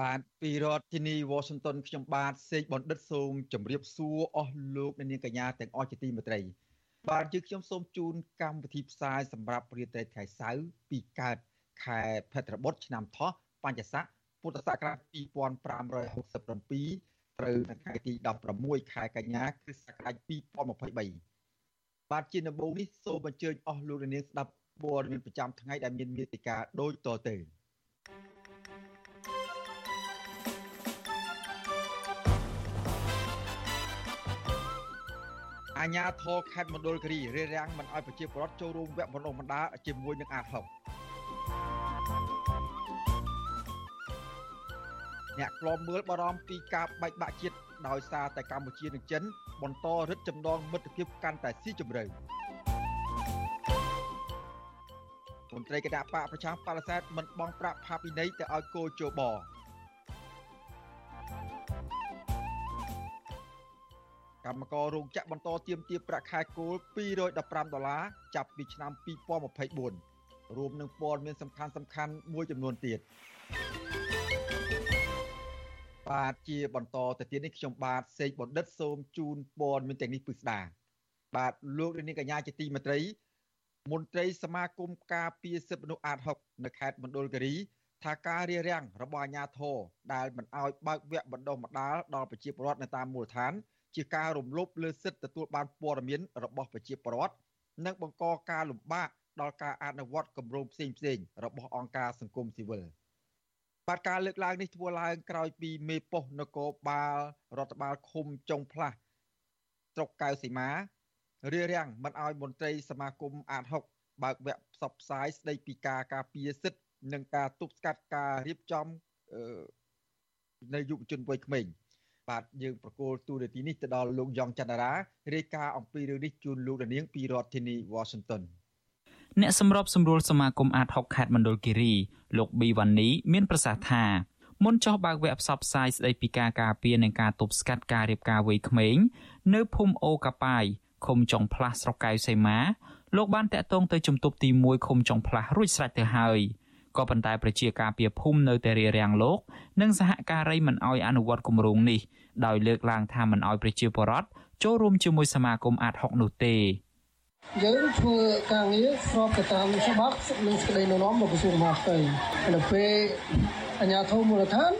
បាទពីរដ្ឋធានី Washington ខ្ញុំបាទសេកបណ្ឌិតសូមជម្រាបសួរអស់លោកអ្នកនាងកញ្ញាទាំងអស់ជាទីមេត្រី បាទយើងខ្ញុំសូមជូនកម្មវិធីផ្សាយសម្រាប់ព្រាត្រីថ្ងៃសៅរ៍ពីកើតខែភទ្របទឆ្នាំថោះបញ្ញស័កពុទ្ធសករាជ2567ត្រូវនៅថ្ងៃទី16ខែកញ្ញាគ្រិស្តសករាជ2023បាទជាដំបូងនេះសូមអញ្ជើញអស់លោកនាងស្ដាប់ព័ត៌មានប្រចាំថ្ងៃដែលមានមេតិការដូចតទៅ អាញាធរខេត្តមណ្ឌលគិរីរារាំងមិនអោយប្រជាពលរដ្ឋចូលរួមវគ្គបណ្ដុះបណ្ដាលជាមួយនឹងអាត6អ្នកក្លំមើលបារម្ភពីការបែកបាក់ជាតិដោយសារតែកម្ពុជានិងចិន បន្តរឹតចំណងមិត្តភាពកាន់តែស៊ីជម្រៅមន្ត្រីគណៈបកប្រជាបលសែតមិនបងប្រាក់ផាពិន័យទៅឲ្យគោជប កម្មកររោងចក្របន្តទៀមទាប្រាក់ខែគោល215ដុល្លារចាប់ពីឆ្នាំ2024រួមនឹងព័ត៌មានសំខាន់សំខាន់មួយចំនួនទៀតបាទជាបន្តទៅទៀតនេះខ្ញុំបាទសេកបណ្ឌិតសូមជូនព័ត៌មានទាំងនេះពិស្ដាបាទលោកនាងកញ្ញាជាទីមេត្រីមន្ត្រីសមាគមការពារសិទ្ធិមនុស្សអាត6នៅខេត្តមណ្ឌលគិរីថាការរារាំងរបស់អាជ្ញាធរដែលមិនអោយបើកវគ្គបណ្ដុះបណ្ដាលដល់ប្រជាពលរដ្ឋនៅតាមមូលដ្ឋាន ជាការរំលោភលើសិទ្ធិទទួលបានព័ត៌មានរបស់ប្រជាពលរដ្ឋនិងបង្កការលំបាកដល់ការអនុវត្តគម្រោងផ្សេងៗរបស់អង្គការសង្គមស៊ីវិល។បាទការលើកឡើងនេះធ្វើឡើងក្រោយពីមេប៉ុស្តិ៍នគរបាលរដ្ឋបាលឃុំចុងផ្លាស់ស្រុកកៅសីមារារាំងមិនអោយមន្ត្រីសមាគមអាត6បើកវគ្គផ្សព្វផ្សាយស្ដីពីការការពារសិទ្ធិនិងការទប់ស្កាត់ការរៀបចំនៅយុវជនវ័យក្មេង បាទយើងប្រកូលទូរទស្សន៍នេះទៅដល់លោកយ៉ងច័ន្ទរារាយការណ៍អំពីរឿងនេះជូនលោកនាងពីរដ្ឋធានី Washington អ្នកសម្របសម្រួលសមាគមអាត6ខេត្តមណ្ឌលគិរីលោកប៊ីវ៉ានីមានប្រសាសន៍ថាមុនចោះបើកវគ្គផ្សព្វផ្សាយស្ដីពីការការពារនិងការទប់ស្កាត់ការរៀបការវ័យក្មេងនៅភូមិអូកាប៉ាយឃុំចុងផ្លាស់ស្រុកកៅសីមាលោកបានតាក់ទងទៅជំទប់ទី1ឃុំចុងផ្លាស់រួចស្រេចទៅហើយ ក៏ប៉ុន្តែប្រជាការពារភូមិនៅតែរារាំងលោកនិងសហការីមិនអោយអនុវត្តគម្រោងនេះដោយលើកឡើងថាមិនអោយប្រជាពលរដ្ឋចូលរួមជាមួយសមាគមអាត6នោះទេយើងធ្វើការងារស្របទៅតាមច្បាប់និងសេចក្តីណែនាំរបស់ក្រសួងមហាផ្ទៃនៅពេលអាជ្ញាធរមូលដ្ឋាន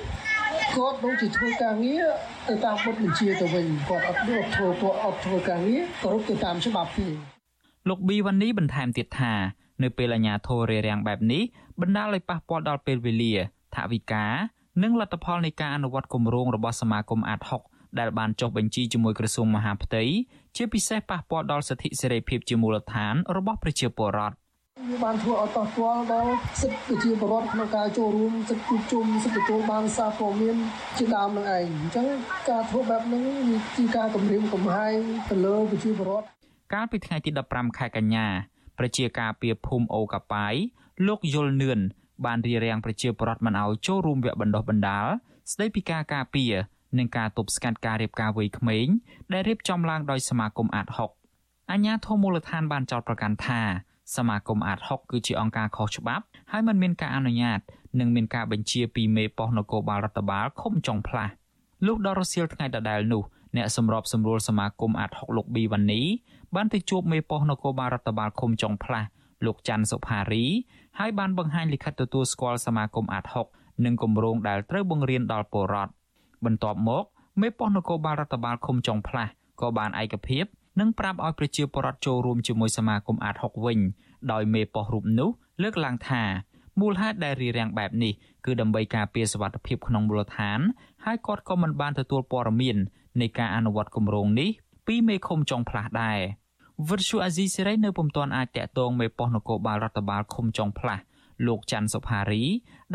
គាត់ដូចជាធ្វើការងារទៅតាមបទបញ្ជាទៅវិញគាត់អត់ដូចធ្វើពួកអត់ធ្វើការងារគោរពទៅតាមច្បាប់ទេលោកប៊ីវ៉ានីបន្ថែមទៀតថា នៅពេលអាជ្ញាធររារាំងបែបនេះបណ្ដាលឲ្យប៉ះពាល់ដល់ពេលវេលាថវិកានិងលទ្ធផលនៃការអនុវត្តគម្រោងរបស់សមាគមអាត6ដែលបានចុះបញ្ជីជាមួយក្រសួងមហាផ្ទៃជាពិសេសប៉ះពាល់ដល់សិទ្ធិសេរីភាពជាមូលដ្ឋានរបស់ប្រជាពលរដ្ឋវាបានធ្វើឲ្យប៉ះពាល់ដល់សិទ្ធិប្រជាពលរដ្ឋក្នុងការចូលរួមសិទ្ធិជួបជុំសិទ្ធិទទួលបានសារព័ត៌មានជាដើមនឹងឯងអញ្ចឹងការធ្វើបែបនេះជាការគម្រាមកំហែងទៅលើប្រជាពលរដ្ឋកាលពីថ្ងៃទី15ខែកញ្ញា ប្រជាការពីភូមិអូកាប៉ាយលោកយលនឿនបានរៀបរៀងប្រជាពលរដ្ឋមិនឲ្យចូលរួមវគ្គបណ្ដុះបណ្ដាលស្ដីពីការការពារនិងការទប់ស្កាត់ការរៀបការវ័យក្មេងដែលរៀបចំឡើងដោយសមាគមអាត6អាជ្ញាធរមូលដ្ឋានបានចោទប្រកាន់ថាសមាគមអាត6គឺជាអង្គការខុសច្បាប់ហើយមិនមានការអនុញ្ញាតនិងមានការបញ្ជាពីមេប៉ុស្តិ៍នគរបាលរដ្ឋបាលឃុំចុងផ្លាស់លោកដរសៀលថ្ងៃដដែលនោះអ្នកសម្របសម្រួលសមាគមអាត6លោកប៊ីវ៉ានី បានទៅជួបមេប៉ុស្តិ៍នគរបាលរដ្ឋបាលឃុំចុងផ្លាស់លោកច័ន្ទសុផារីហើយបានបង្ហាញលិខិតទទួលស្គាល់សមាគមអាត6និងគម្រោងដែលត្រូវបង្រៀនដល់ពលរដ្ឋបន្ទាប់មកមេប៉ុស្តិ៍នគរបាលរដ្ឋបាលឃុំចុងផ្លាស់ក៏បានឯកភាពនិងប្រាប់ឲ្យប្រជាពលរដ្ឋចូលរួមជាមួយសមាគមអាត6វិញដោយមេប៉ុស្តិ៍រូបនោះលើកឡើងថាមូលហេតុដែលរារាំងបែបនេះគឺដើម្បីការពារសវត្ថិភាពក្នុងមូលដ្ឋាន ហើយគាត់ក៏មិនបានទទួលព័ត៌មាននៃការអនុវត្តគម្រោងនេះពីមេឃុំចុងផ្លាស់ដែរ វិទ្យុអាស៊ីសេរីនៅពុំទាន់អាចតាក់ទងមេប៉ុស្តិ៍នគរបាលរដ្ឋបាលឃុំចុងផ្លាស់លោកច័ន្ទសុផារី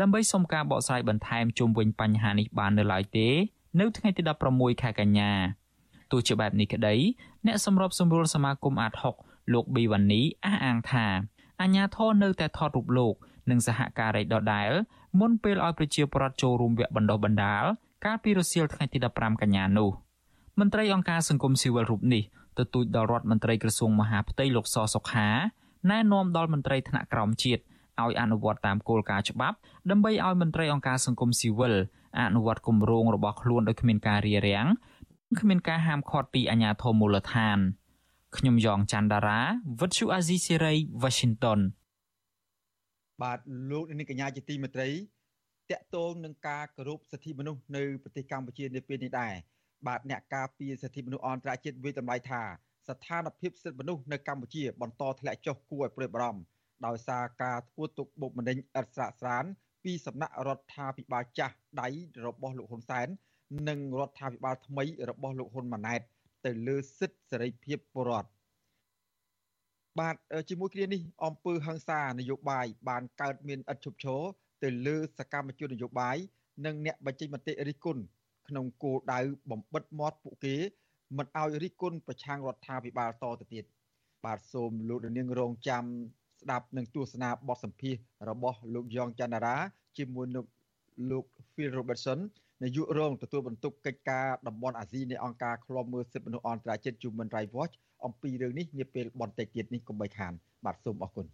ដើម្បីសុំការបកស្រាយបន្ថែមជុំវិញបញ្ហានេះបាននៅឡើយទេ នៅថ្ងៃទី16ខែកញ្ញាទោះជាបែបនេះក្តីអ្នកសម្របសម្រួលសមាគមអាត6លោកប៊ីវ៉ានីអះអាងថាអាញាធរនៅតែថតរូបលោកនិងសហការីដដែលមុនពេលឲ្យប្រជាពលរដ្ឋចូលរួមវគ្គបណ្ដុះបណ្ដាលកាលពីរសៀលថ្ងៃទី15កញ្ញានោះមន្ត្រីអង្គការសង្គមស៊ីវិលរូបនេះ ទទូចដល់រដ្ឋមន្ត្រីក្រសួងមហាផ្ទៃលោកសសុខាណែនាំដល់មន្ត្រីថ្នាក់ក្រោមជាតិឲ្យអនុវត្តតាមគោលការណ៍ច្បាប់ដើម្បីឲ្យមន្ត្រីអង្គការសង្គមស៊ីវិលអនុវត្តគម្រោងរបស់ខ្លួនដោយគ្មានការរារាំងគ្មានការហាមឃាត់ពីអាជ្ញាធរមូលដ្ឋានខ្ញុំយ៉ងច័ន្ទដារាវិទ្យុអាស៊ីសេរី Washington បាទលោកនាងកញ្ញាជាទីមេត្រីតកតងនឹងការគោរពសិទ្ធិមនុស្សនៅប្រទេសកម្ពុជានាពេលនេះដែរ បាទអ្នកការពារសិទ្ធិមនុស្សអន្តរជាតិវិតម្លៃថាស្ថានភាពសិទ្ធិមនុស្សនៅកម្ពុជាបន្តធ្លាក់ចុះគួរឲ្យព្រួយបារម្ភដោយសារការធ្វើទុកបុកម្នេញឥតស្រាកស្រានពីសំណាក់រដ្ឋាភិបាលចាស់ដៃរបស់លោកហ៊ុនសែននិងរដ្ឋាភិបាលថ្មីរបស់លោកហ៊ុនម៉ាណែត ទៅលើសិទ្ធិសេរីភាពពលរដ្ឋបាទជាមួយគ្នានេះអង្គើហឹង្សានយោបាយបានកើតមានឥតឈប់ឈរទៅលើសកម្មជននយោបាយនិងអ្នកបញ្ចេញមតិរិះគន់ ក្នុងគោលដៅបំបិតមាត់ពួកគេមិនឲ្យរិះគន់ប្រឆាំងរដ្ឋាភិបាលតទៅទៀតបាទសូមលោកនាងរងចាំស្ដាប់និងទស្សនាបទសម្ភាសរបស់លោកយ៉ងច័ន្ទរា ជាមួយនឹងលោក Phil Robertson នាយករងទទួលបន្ទុកកិច្ចការតំបន់អាស៊ីនៃអង្គការឃ្លាំមើលសិទ្ធិមនុស្សអន្តរជាតិ Human Rights Watch អំពីរឿងនេះនាពេលបន្តិចទៀតនេះកុំបីខាន បាទសូមអរគុណ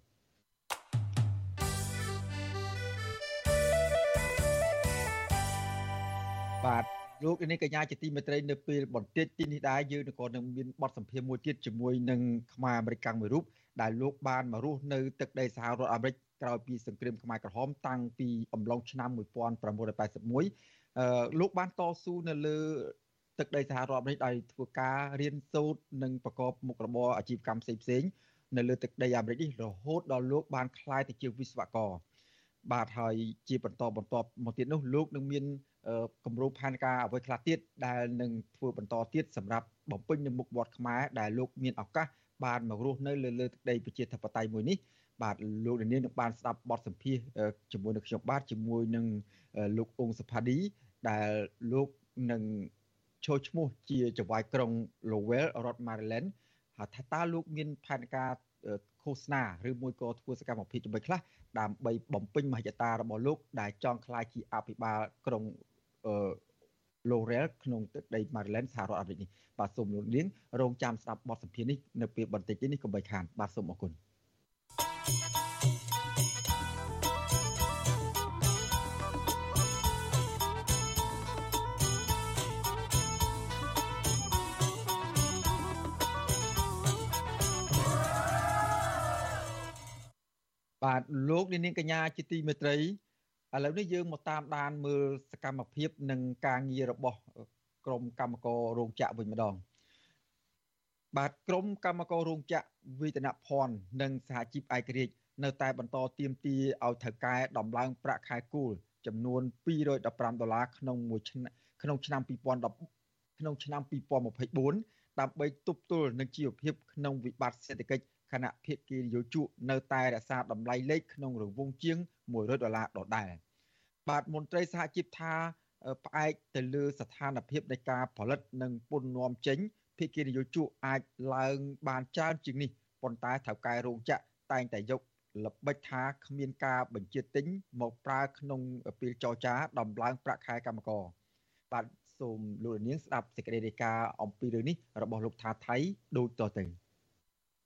បាទ លោកនេះកញ្ញាជាទីមេត្រីនៅពេលបន្តិចទីនេះដែរយើងក៏នឹងមានបទសម្ភាសន៍មួយទៀតជាមួយនឹងខ្មែរអមេរិកមួយរូបដែលលោកបានមករស់នៅទឹកដីសហរដ្ឋអាមេរិកក្រោយពីសង្គ្រាមខ្មែរក្រហមតាំងពីអំឡុងឆ្នាំ1981លោកបានតស៊ូនៅលើទឹកដីសហរដ្ឋអាមេរិកដោយធ្វើការរៀនសូត្រនិងប្រកបមុខរបរអាជីវកម្មផ្សេងៗនៅលើទឹកដីអាមេរិកនេះរហូតដល់លោកបានក្លាយទៅជាវិស្វករបាទហើយជាបន្តបន្ទាប់មកទៀតនោះលោកនឹងមាន គម្រោងផែនការអ្វីខ្លះទៀតដែលនឹងធ្វើបន្តទៀតសម្រាប់បំពេញនៅមុខវត្តខ្មែរដែលលោកមានឱកាសបានមករស់នៅលើលើទឹកដីប្រជាធិបតេយ្យមួយនេះបាទលោកនាងនឹងបានស្ដាប់បទសម្ភាសជាមួយនឹងខ្ញុំបាទជាមួយនឹងលោកអ៊ុងសុផាឌីដែលលោកនឹងចូលឈ្មោះជាចៅហ្វាយក្រុង Lowell រដ្ឋ Maryland ហើយថាតើលោកមានផែនការឃោសនាឬមួយក៏ធ្វើសកម្មភាពចំណុចខ្លះដើម្បីបំពេញមហិច្ឆតារបស់លោកដែលចង់ក្លាយជាអភិបាលក្រុង Laurel ក្នុងទឹកដី Maryland សហរដ្ឋអាមេរិកនេះបាទសូមលោកនាងរងចាំស្ដាប់បទសម្ភាសន៍នេះនៅពេលបន្តិចនេះកុំបីខានបាទសូមអរគុណ thank you បាទលោកនាងកញ្ញាជាទីមេត្រី ឥឡូវនេះយើងមកតាមដានមើលសកម្មភាពនិងការងាររបស់ក្រុមកម្មកររោងចក្រវិញម្ដងបាទក្រុមកម្មកររោងចក្រវេទនភ័ណ្ឌនិងសហជីពឯករាជ្យនៅតែបន្តទៀមទាឲ្យថៅកែដំឡើងប្រាក់ខែគោលចំនួន215ដុល្លារក្នុងមួយឆ្នាំក្នុងឆ្នាំ2010ក្នុងឆ្នាំ2024ដើម្បីទប់ទល់នឹងជីវភាពក្នុងវិបត្តិសេដ្ឋកិច្ចខណៈភាគីនយោជកនៅតែរក្សាតម្លៃលេខក្នុងរង្វង់ជាង100ដុល្លារដដែល បាទមន្ត្រីសហជីពថាផ្អែកទៅលើស្ថានភាពនៃការផលិតនិងពន្ធនាំចេញភាគីនយោជកអាចឡើងបានច្រើនជាងនេះប៉ុន្តែថៅកែរោងចក្រតែងតែយកល្បិចថាគ្មានការបញ្ជាទិញមកប្រើក្នុងពេលចរចាដំឡើងប្រាក់ខែកម្មករបាទសូមលោកនាងស្ដាប់សេចក្តីរាយការណ៍អំពីរឿងនេះរបស់លោកថាថៃដូចតទៅ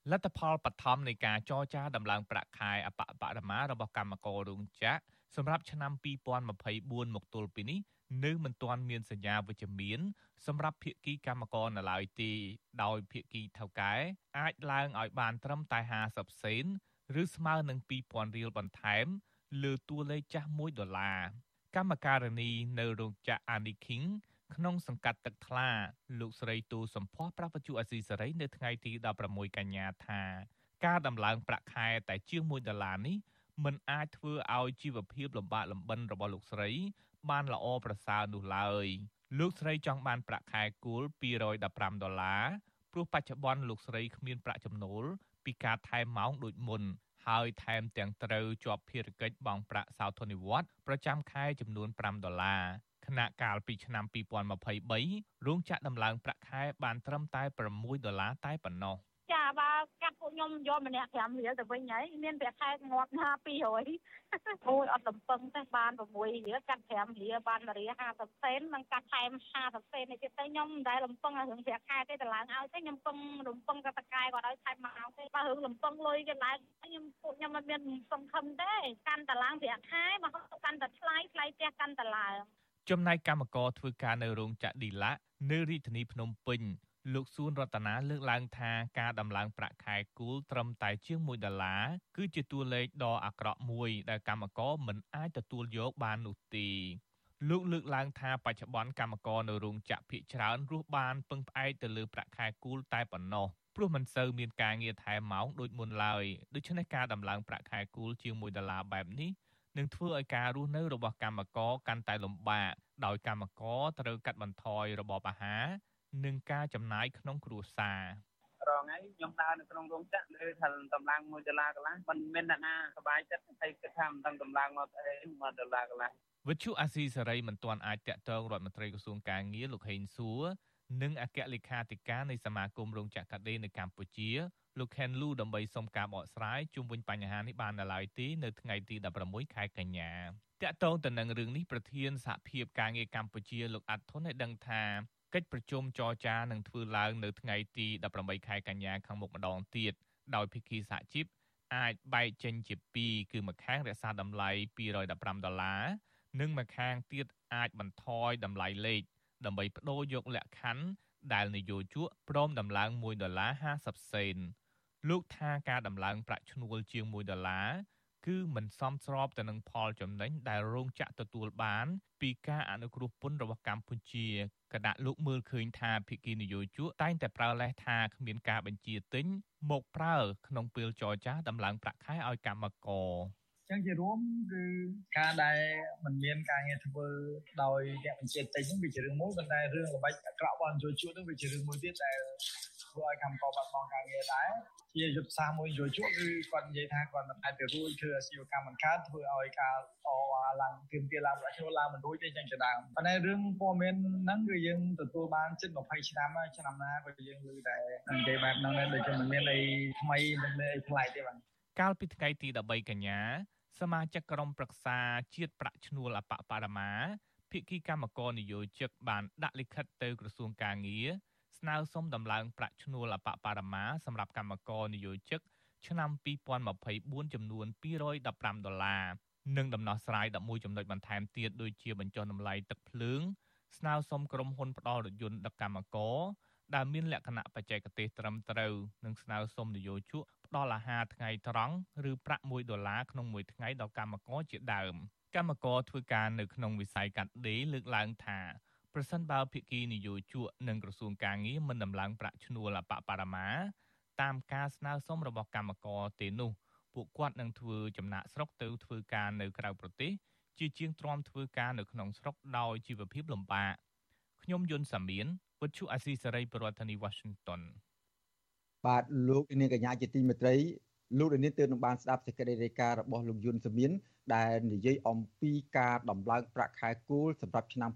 លទ្ធផលបឋមនៃការចរចាដំឡើងប្រាក់ខែអបបរមារបស់កម្មកររោងចក្រសម្រាប់ឆ្នាំ2024មកទល់ពេលនេះនៅមិនទាន់មានសញ្ញាវិជ្ជមានសម្រាប់ភាគីកម្មករនៅឡើយទេដោយភាគីថៅកែអាចឡើងឲ្យបានត្រឹមតែ50សេនឬស្មើនឹង2000រៀលបន្ថែមលើតួលេខចាស់1ដុល្លារកម្មការនីនៅរោងចក្រ Annie King ក្នុងសង្កាត់ទឹកថ្លាលោកស្រីទូសំភ័សប្រាស់បច្ចុអសីសេរីនៅថ្ងៃទី16កញ្ញាថាការដំឡើងប្រាក់ខែតែជាង1ដុល្លារនេះមិនអាចធ្វើឲ្យជីវភាពលំបាកលំបិនរបស់លោកស្រី បានល្អប្រសើរនោះឡើយលោកស្រីចង់បានប្រាក់ខែគោល215ដុល្លារព្រោះបច្ចុប្បន្នលោកស្រីគ្មានប្រាក់ចំណូលពីការថែមម៉ោងដូចមុនហើយថែមទាំងត្រូវជាប់ភារកិច្ចបង់ប្រាក់សោធននិវត្តប្រចាំខែចំនួន5ដុល្លារ ខណៈកាលពីឆ្នាំ2023រោងចក្រដំឡើងប្រាក់ខែបានត្រឹមតែ6ដុល្លារតែប៉ុណ្ណោះចាបើកាត់ពួកខ្ញុំយកម្នាក់5រៀលទៅវិញហើយមានប្រាក់ខែងាប់ណា200អូយអត់លំពឹងទេបាន6រៀលកាត់5រៀលបានរៀល50សេននិងកាត់ថែម50សេននេះទៀតទៅខ្ញុំមិនដែលលំពឹងរឿងប្រាក់ខែទេតម្លើងឲ្យទេខ្ញុំពឹងលំពឹងកតកែគាត់ឲ្យថែមមកទេបើរឿងលំពឹងលុយគេឡើងខ្ញុំពួកខ្ញុំមិនមានសង្ឃឹមទេកាន់តឡើងប្រាក់ខែមកកាន់តែថ្លៃថ្លៃផ្ទះកាន់តែឡើង ចំណែកកម្មករធ្វើការនៅរោងចក្រឌីឡានៅរាជធានីភ្នំពេញលោកសួនរតនាលើកឡើងថាការដំឡើងប្រាក់ខែគូលត្រឹមតែជាង1ដុល្លារគឺជាតួលេខដ៏អាក្រក់មួយដែលកម្មករមិនអាចទទួលយកបាននោះទេលោកលើកឡើងថាបច្ចុប្បន្នកម្មករនៅរោងចក្រភាគច្រើនរស់បានពឹងផ្អែកទៅលើប្រាក់ខែគូលតែប៉ុណ្ណោះព្រោះមិនសូវមានការងារថែមម៉ោងដូចមុនឡើយដូច្នេះការដំឡើងប្រាក់ខែគូលជាង1ដុល្លារបែបនេះ នឹងធ្វើឲ្យការរស់នៅរបស់កម្មករកាន់តែលំបាកដោយកម្មករត្រូវកាត់បន្ថយរបបអាហារនិងការចំណាយក្នុងគ្រួសាររងហើយខ្ញុំដើរនៅក្នុងរោងចក្រលើថាតម្លើង1ដុល្លារកន្លះមិនមានអ្នកណាសប្បាយចិត្តហើយគិតថាមិនដឹងតម្លើងមកអី1ដុល្លារកន្លះវិទ្យុអាស៊ីសេរីមិនទាន់អាចតាក់ទងរដ្ឋមន្ត្រីក្រសួងកាងារលោកហេងសួរ និងអគ្គលេខាធិការនៃសមាគមរោងចក្រកាដេនៅកម្ពុជាលោកខេនលូដើម្បីសុំការបកស្រាយជុំវិញបញ្ហានេះបាននៅឡើយទេនៅថ្ងៃទី16ខែកញ្ញាតាក់ទងទៅនឹងរឿងនេះប្រធានសហភាពការងារកម្ពុជាលោកអាត់ធុនឲ្យដឹងថាកិច្ចប្រជុំចរចានឹងធ្វើឡើងនៅថ្ងៃទី18ខែកញ្ញាខាងមុខម្ដងទៀតដោយភាគីសហជីពអាចបែកចេញជាពីរគឺម្ខាងរក្សាតម្លៃ215ដុល្លារនិងម្ខាងទៀតអាចបន្ថយតម្លៃលេខ ដើម្បីបដូរយកលក្ខខណ្ឌដែលនយោជកព្រមដំឡើង1ដុល្លារ50សេនលោកថាការដំឡើងប្រាក់ឈ្នួលជាង1ដុល្លារគឺមិនសមស្របទៅនឹងផលចំណេញដែលរោងចក្រទទួលបានពីការអនុគ្រោះពន្ធរបស់កម្ពុជាគណៈលោកមើលឃើញថាភិគីនយោជកតែងតែប្រើលេសថាគ្មានការបញ្ជាទិញមកប្រើក្នុងពេលចរចាដំឡើងប្រាក់ខែឲ្យកម្មករ ចឹងជារួមគឺការដែលมันមានការងារធ្វើដោយអ្នកបញ្ជាទិញហ្នឹងវាជារឿងមួយប៉ុន្តែរឿងល្បិចអាក្រក់របស់នយោជកហ្នឹងវាជារឿងមួយទៀតដែលធ្វើឲ្យកម្មករបាត់បង់ការងារដែរជាយុទ្ធសាស្ត្រមួយយោជកគឺគាត់និយាយថាគាត់មិនអាចទៅរួចធ្វើអាជីវកម្មបង្កើតធ្វើឲ្យការតវ៉ាឡើងគៀមទាឡើងប្រាក់ឈ្នួលឡើងមិនរួចទេចឹងជាដើមប៉ុន្តែរឿងព័ត៌មានហ្នឹងគឺយើងទទួលបានជិត20ឆ្នាំហើយឆ្នាំណាក៏យើងឮតែនិយាយបែបហ្នឹងដែរដូចជាមិនមានអីថ្មីមិនមានអីប្លែកទេបាទកាលពីថ្ងៃទី13កញ្ញា សមាជិកក្រុមប្រឹក្សាជាតិប្រាក់ឈ្នួលអបបរមាភិក្ខីកម្មករនយោជកបានដាក់លិខិតទៅក្រសួងកាងារស្នើសុំដំឡើងប្រាក់ឈ្នួលអបបរមាសម្រាប់កម្មករនយោជកឆ្នាំ2024ចំនួន215ដុល្លារនិងដំណោះស្រាយ11ចំណុចបន្ថែមទៀតដូចជាបញ្ចុះតម្លៃទឹកភ្លើងស្នើសុំក្រុមហ៊ុនផ្ដល់រថយន្តដឹកកម្មករ ដែលមានលក្ខណៈបច្ចេកទេសត្រឹមត្រូវនិងស្នើសុំនយោជកផ្ដល់អាហារថ្ងៃត្រង់ឬប្រាក់1ដុល្លារក្នុងមួយថ្ងៃដល់កម្មករជាដើមកម្មករធ្វើការនៅក្នុងវិស័យកាត់ដេរលើកឡើងថាប្រសិនបើភាគីនយោជកនិងក្រសួងកាងារមិនដំឡើងប្រាក់ឈ្នួលអបបរមាតាមការស្នើសុំរបស់កម្មករទេនោះពួកគាត់នឹងធ្វើចំណាក់ស្រុកទៅធ្វើការនៅក្រៅប្រទេសជាជាងទ្រាំធ្វើការនៅក្នុងស្រុកដោយជីវភាពលំបាកខ្ញុំយុនសាមៀន វិទ្យុអាស៊ីសេរីប្រធានាធិបតី Washington បាទលោកនាងកញ្ញាជាទីមេត្រីលោកនាងទើបនឹងបានស្ដាប់សេចក្តីរាយការណ៍របស់លោកយុនសាមៀនដែលនិយាយអំពីការដំឡើងប្រាក់ខែគោលសម្រាប់ឆ្នាំ